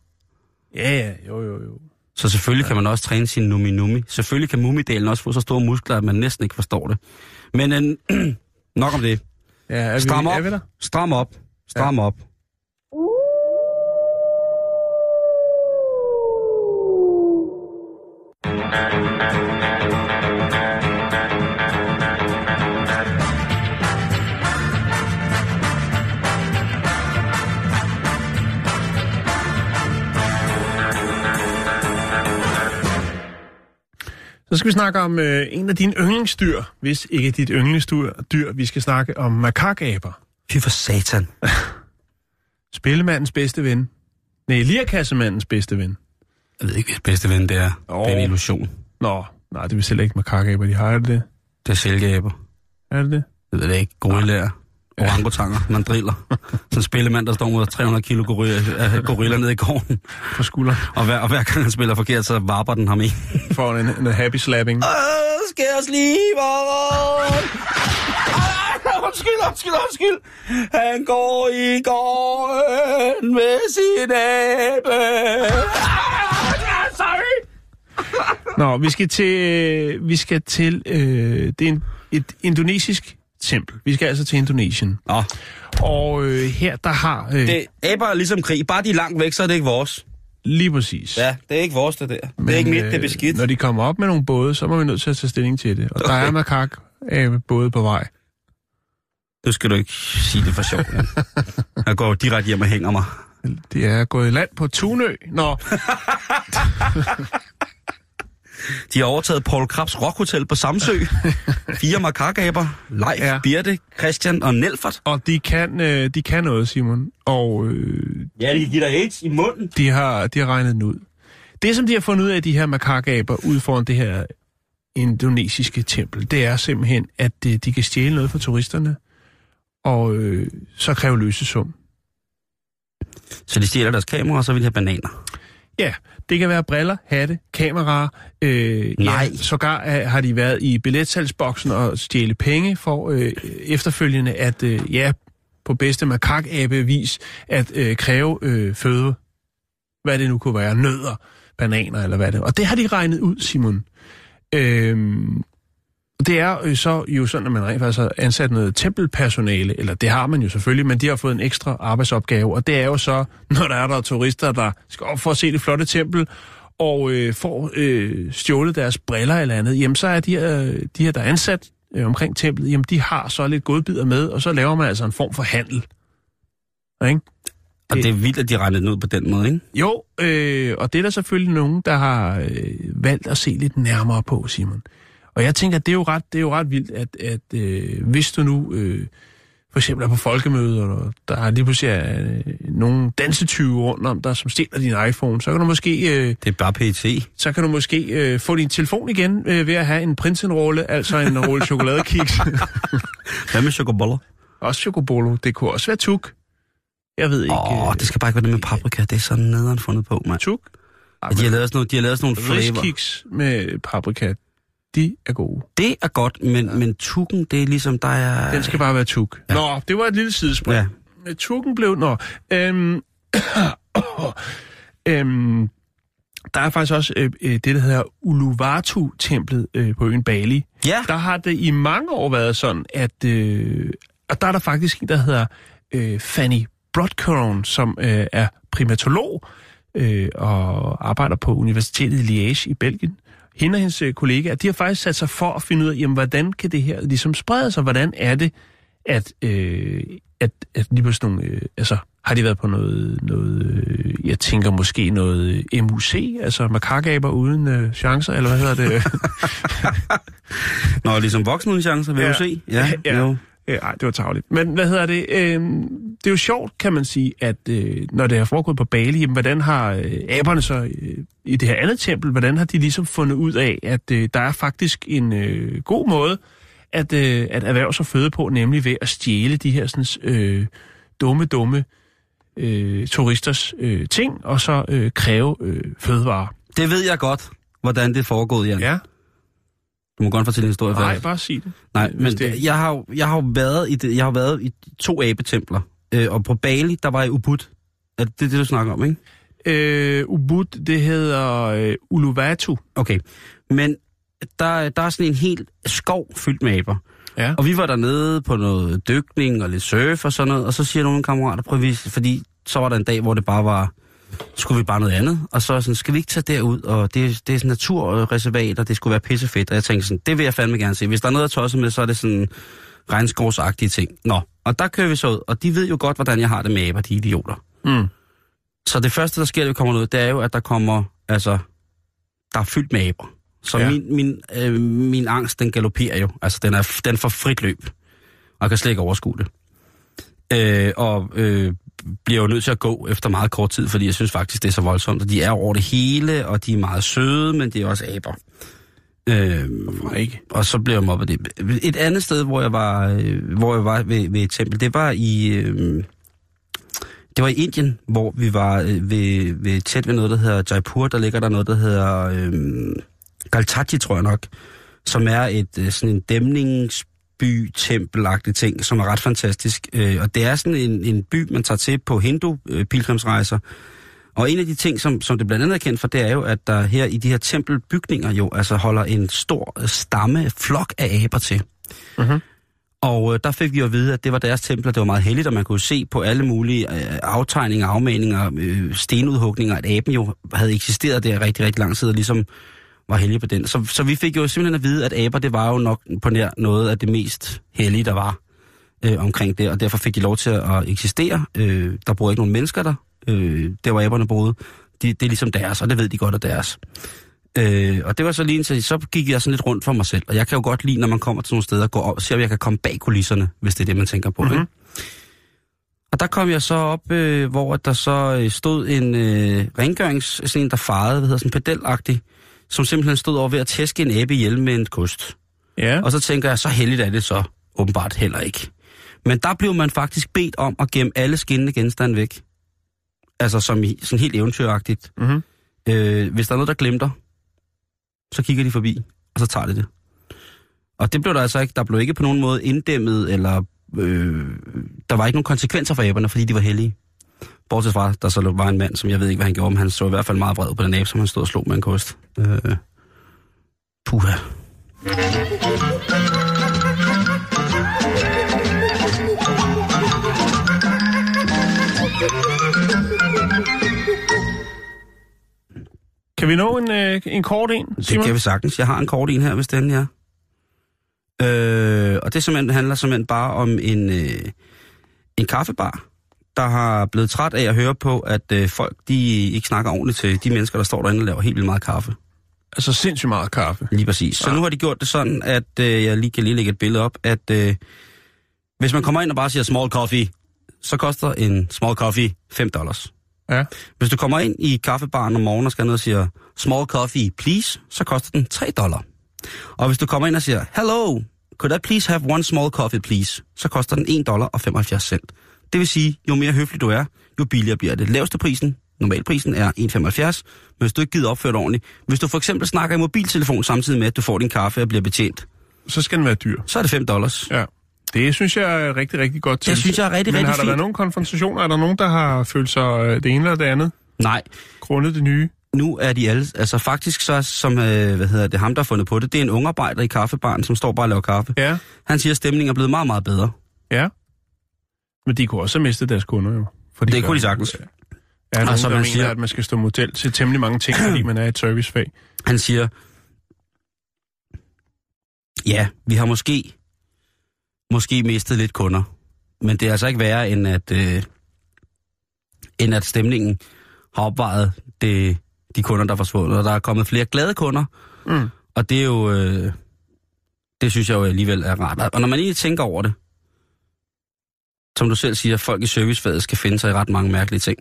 Ja, ja, jo, jo, jo. Så selvfølgelig ja. kan man også træne sin numi-numi. Selvfølgelig kan mumidelen også få så store muskler, at man næsten ikke forstår det. Men øh, nok om det. Ja, er vi, Stram op. Er vi der? Stram op. Stram ja. op. Så skal vi snakke om øh, en af dine yndlingsdyr, hvis ikke dit yndlingsdyr. Dyr. Vi skal snakke om makakaber. Fy for satan. Spillemandens bedste ven. Nej, Lierkassemandens bedste ven. Jeg ved ikke, hvis bedste ven det er. Åh. Det er en illusion. Nå, nej, det vil selv ikke makakaber, de har det det. Det er sælgeaber. Er det det? Jeg ved det ikke. Gorillaer. Orangutanger. Man driller. Sådan en spillemand, der står med 300 kilo gorilla, øh, gorilla nede i gården. På skulderen. Og hver, og hver gang han spiller forkert, så varper den ham i. For en, en happy slapping. Øh, skal jeg slive? Undskyld, undskyld, undskyld. Han går i gården med sin. Ah, Sorry. Nå, vi skal til, vi skal til øh, det er en, et indonesisk tempel. Vi skal altså til Indonesien. Nå, Og øh, her, der har... Øh, det aber er ligesom krig. Bare de er langt væk, så er det ikke vores. Lige præcis. Ja, det er ikke vores, det der. Men, det er ikke mit, det er beskidt. Når de kommer op med nogle både, så må vi nødt til at tage stilling til det. Og der er makak øh, både på vej. Nu skal du ikke sige det for sjov. Jeg går direkte hjem og hænger mig. Det er gået i land på Tunø. Nå, De har overtaget Paul Krabs Rockhotel på Samsø. Fire makakaber. Leif, Ja. Birte, Christian og Nelfert. og de kan, øh, de kan noget, Simon. Og øh, Ja, de kan give dig AIDS i munden. de, har, de har regnet den ud. Det, som de har fundet ud af, de her makakaber ude foran det her indonesiske tempel, det er simpelthen, at øh, de kan stjæle noget fra turisterne, og øh, så kræve løsesum. Så de stjæler deres kamera, og så vil de have bananer. Ja, det kan være briller, hatte, kameraer. Øh, Nej. Ja, sågar er, har de været i billetsalgsboksen og stjæle penge for øh, efterfølgende at, øh, ja, på bedste makakabevis, at øh, kræve øh, føde. Hvad det nu kunne være. Nødder, bananer eller hvad det Og det har de regnet ud, Simon. Øhm, det er øh, så jo sådan, at man rent faktisk har ansat noget tempelpersonale, eller det har man jo selvfølgelig, men de har fået en ekstra arbejdsopgave, og det er jo så, når der er der turister, der skal op for at se det flotte tempel, og øh, får øh, stjålet deres briller eller andet, jamen så er de her, de her der er ansat øh, omkring templet, jamen de har så lidt godbidder med, og så laver man altså en form for handel. Ikke? Og det er vildt, at de regnede den ud på den måde, ikke? Jo, øh, og det er der selvfølgelig nogen, der har øh, valgt at se lidt nærmere på, Simon. Og jeg tænker, det er jo ret, det er jo ret vildt, at, at øh, hvis du nu øh, for eksempel er på folkemøder, og der er lige pludselig er, øh, nogle dansetyve rundt om dig, som stjæler din iPhone, så kan du måske, øh, Det er bare PT. så kan du måske øh, få din telefon igen øh, ved at have en prinsenrolle, altså en rulle chokoladekiks. Hvad med chokoboller? også chocobolo. Det kunne også være tuk. Jeg ved ikke. Åh, oh, det skal bare ikke være det med paprika. Det er sådan nederen fundet på, mand. tuk. Ja, de har lavet sådan nogle, de har lavet sådan nogle flavor. Riskiks med paprika, de er gode. Det er godt, men, ja. men tukken, det er ligesom, der er... Den skal bare være tuk. Ja. Nå, det var et lille sidespring. Ja. Ja. Tukken blev... Nå, øhm, øhm, der er faktisk også øh, øh, det, der hedder Uluwatu-templet øh, på øen Bali. Ja, Der har det i mange år været sådan, at... Øh, og der er der faktisk en, der hedder øh, Fanny Brodkern, som øh, er primatolog øh, og arbejder på Universitetet i Liège i Belgien. Hende og hendes øh, kollegaer, de har faktisk sat sig for at finde ud af, jamen, hvordan kan det her ligesom sprede sig? Hvordan er det, at, øh, at, at lige på sådan nogle... Øh, altså, har de været på noget, noget øh, jeg tænker måske noget øh, MUC, altså makakaber uden øh, chancer, eller hvad hedder det? Nå, ligesom voksenudchancer, vil Ja. ja. du se? Ja, Ja. Jo. Ja, ej, det var tageligt. Men hvad hedder det? Øh, det er jo sjovt, kan man sige, at øh, når det har foregået på Bali, jamen, hvordan har øh, aberne så øh, i det her andet tempel, hvordan har de ligesom fundet ud af, at øh, der er faktisk en øh, god måde at, øh, at erhverve sig føde på, nemlig ved at stjæle de her sådan, øh, dumme, dumme øh, turisters øh, ting, og så øh, kræve øh, fødevarer. Det ved jeg godt, hvordan det er foregået, Jan. Ja, Du må godt fortælle en historie nej, først. bare sig det. Nej, men det- jeg, har jeg har været i det, jeg har været i to abetempler. Øh, og på Bali, der var jeg i Ubud. Er det det, du snakker om, ikke? Øh, Ubud, det hedder øh, Uluwatu. Okay. Men der, der er sådan en helt skov fyldt med aber. Ja. Og vi var dernede på noget dykning og lidt surf og sådan noget, og så siger nogle kammerater, prøv at vise, fordi så var der en dag, hvor det bare var, skulle vi bare noget andet, og så sådan, skal vi ikke tage derud, og det, det er sådan naturreservat, og det skulle være pissefedt, og jeg tænkte sådan, det vil jeg fandme gerne se. Hvis der er noget at tosse med, så er det sådan regnskovsagtige ting. Nå, og der kører vi så ud, og de ved jo godt, hvordan jeg har det med aber, de idioter. Mm. Så det første, der sker, vi kommer ud, det er jo, at der kommer, altså, der er fyldt med aber. Så ja. min, min, øh, min angst, den galopperer jo. Altså, den, er, den får frit løb. Og jeg kan slet ikke overskue det. Øh, og øh, bliver jo nødt til at gå efter meget kort tid, fordi jeg synes faktisk, det er så voldsomt. Og de er over det hele, og de er meget søde, men de er også aber. Øh, ikke? og så blev jeg mobbet det. Et andet sted, hvor jeg var, øh, hvor jeg var ved, ved et tempel, det var i... Øh, det var i Indien, hvor vi var øh, ved, ved tæt ved noget, der hedder Jaipur. Der ligger der noget, der hedder øh, Galtaji, tror jeg nok, som er et øh, sådan en dæmningsby tempelagtig ting, som er ret fantastisk. Øh, og det er sådan en, en by, man tager til på hindu-pilgrimsrejser. Og en af de ting, som, som det blandt andet er kendt for, det er jo, at der her i de her tempelbygninger jo altså holder en stor stamme, flok af aber til. Mhm. Og øh, der fik vi jo at vide, at det var deres templer, det var meget heldigt, og man kunne se på alle mulige øh, aftegninger, afmaninger, øh, stenudhugninger, at aben jo havde eksisteret der rigtig, rigtig lang tid, og ligesom var heldig på den. Så, så vi fik jo simpelthen at vide, at aber, det var jo nok på nær noget af det mest hellige, der var øh, omkring det, og derfor fik de lov til at eksistere. Øh, der boede ikke nogen mennesker der, øh, der hvor aberne boede. De, det er ligesom deres, og det ved de godt er deres. Øh, og det var så lige indtil, så gik jeg sådan lidt rundt for mig selv. Og jeg kan jo godt lide, når man kommer til nogle steder, gå op og se, om jeg kan komme bag kulisserne, hvis det er det, man tænker på. Mm-hmm. Ikke? Og der kom jeg så op, øh, hvor der så øh, stod en øh, rengørings, sådan en, der farede, hvad hedder sådan pedelagtig, som simpelthen stod over ved at tæske en æbe ihjel med en kost. Ja. Og så tænker jeg, så heldigt er det så åbenbart heller ikke. Men der blev man faktisk bedt om at gemme alle skinnende genstande væk. Altså som i, sådan helt eventyragtigt. Mhm. Øh, hvis der er noget, der glemter, så kigger de forbi, og så tager de det. Og det blev der altså ikke, der blev ikke på nogen måde inddæmmet, eller øh, der var ikke nogen konsekvenser for æberne, fordi de var heldige. Bortset fra, der så var en mand, som jeg ved ikke, hvad han gjorde, men han så i hvert fald meget vred på den abe, som han stod og slog med en kost. Øh, puha. Kan vi nå en, øh, en kort en, Det Simon? kan vi sagtens. Jeg har en kort en her, hvis den er. Øh, og det simpelthen, handler simpelthen bare om en, øh, en kaffebar, der har blevet træt af at høre på, at øh, folk de ikke snakker ordentligt til de mennesker, der står derinde og laver helt vildt meget kaffe. Altså sindssygt meget kaffe. Lige præcis. Så Ja. nu har de gjort det sådan, at øh, jeg lige kan lige lægge et billede op, at øh, hvis man kommer ind og bare siger small coffee, så koster en small coffee 5 dollars. Ja. Hvis du kommer ind i kaffebaren om morgenen og skal ned og siger small coffee please, så koster den 3 dollar. Og hvis du kommer ind og siger hello, could I please have one small coffee please, så koster den 1 dollar og 75 cent. Det vil sige, jo mere høflig du er, jo billigere bliver det. Laveste prisen, normalprisen er 1,75, men hvis du ikke gider opføre det ordentligt. Hvis du for eksempel snakker i mobiltelefon samtidig med, at du får din kaffe og bliver betjent, Så skal den være dyr. så er det 5 dollars. Ja. Det synes jeg er rigtig, rigtig godt til. synes jeg er rigtig, Men rigtig har der fint. været nogle konfrontationer? Er der nogen, der har følt sig øh, det ene eller det andet? Nej, Grundet det nye? nu er de alle, altså faktisk så, som, øh, hvad hedder det, ham der har fundet på det, det er en ung arbejder i kaffebaren, som står bare og laver kaffe. Ja. Han siger, at stemningen er blevet meget, meget bedre. Ja. Men de kunne også have mistet deres kunder jo. Fordi Det kunne de sagtens. Er nogen, Og som der man mener, siger- at man skal stå model til temmelig mange ting, fordi man er i et servicefag. Han siger, ja, vi har måske, måske mistet lidt kunder, men det er altså ikke værre, end at, øh, end at stemningen har opvejet det, de kunder, der er forsvundet. Og der er kommet flere glade kunder, Mm. og det er jo, øh, det synes jeg jo alligevel er rart. Og når man lige tænker over det, som du selv siger, folk i servicefaget skal finde sig i ret mange mærkelige ting.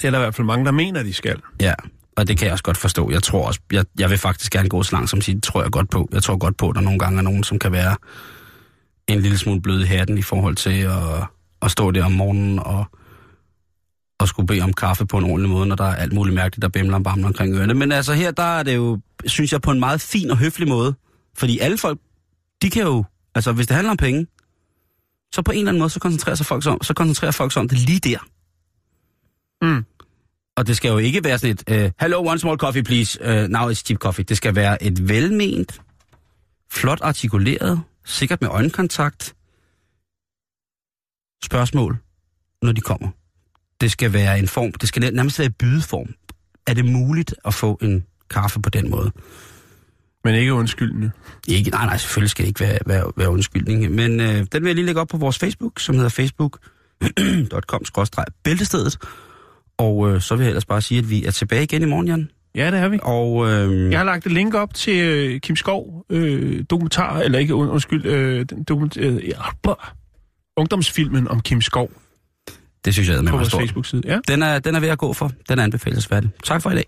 Det er der i hvert fald mange, der mener, de skal. Ja, og det kan jeg også godt forstå. Jeg tror også, jeg, jeg vil faktisk gerne gå så langt som sige, det tror jeg godt på. Jeg tror godt på, at der nogle gange er nogen, som kan være en lille smule blød i hatten i forhold til at, at stå der om morgenen og, og skulle bede om kaffe på en ordentlig måde, når der er alt muligt mærkeligt, der bimler og bamler omkring ørerne. Men altså her, der er det jo, synes jeg, på en meget fin og høflig måde. Fordi alle folk, de kan jo, altså hvis det handler om penge, så på en eller anden måde, så koncentrerer, sig folk om, så koncentrerer folk sig om det lige der. Mm. Og det skal jo ikke være sådan et, uh, hello, one small coffee, please. Uh, now it's cheap coffee. Det skal være et velment, flot artikuleret, sikkert med øjenkontakt, spørgsmål, når de kommer. Det skal være en form, det skal nærmest være bydeform. Er det muligt at få en kaffe på den måde? Men ikke undskyldende. Ikke, nej, nej, selvfølgelig skal det ikke være, være, være undskyldning. Men øh, den vil jeg lige lægge op på vores Facebook, som hedder facebook.com-bæltestedet. Og øh, så vil jeg ellers bare sige, at vi er tilbage igen i morgen, Jan. Ja, det er vi. Og øh, Jeg har lagt et link op til øh, Kim Skov øh, dokumentar, eller ikke, und- undskyld, øh, den dokument, øh, ja, ungdomsfilmen om Kim Skov. Det synes jeg er med på vores. Facebook-side. Ja. Den er, den er ved at gå for. Den er anbefalesværdig. Tak for i dag.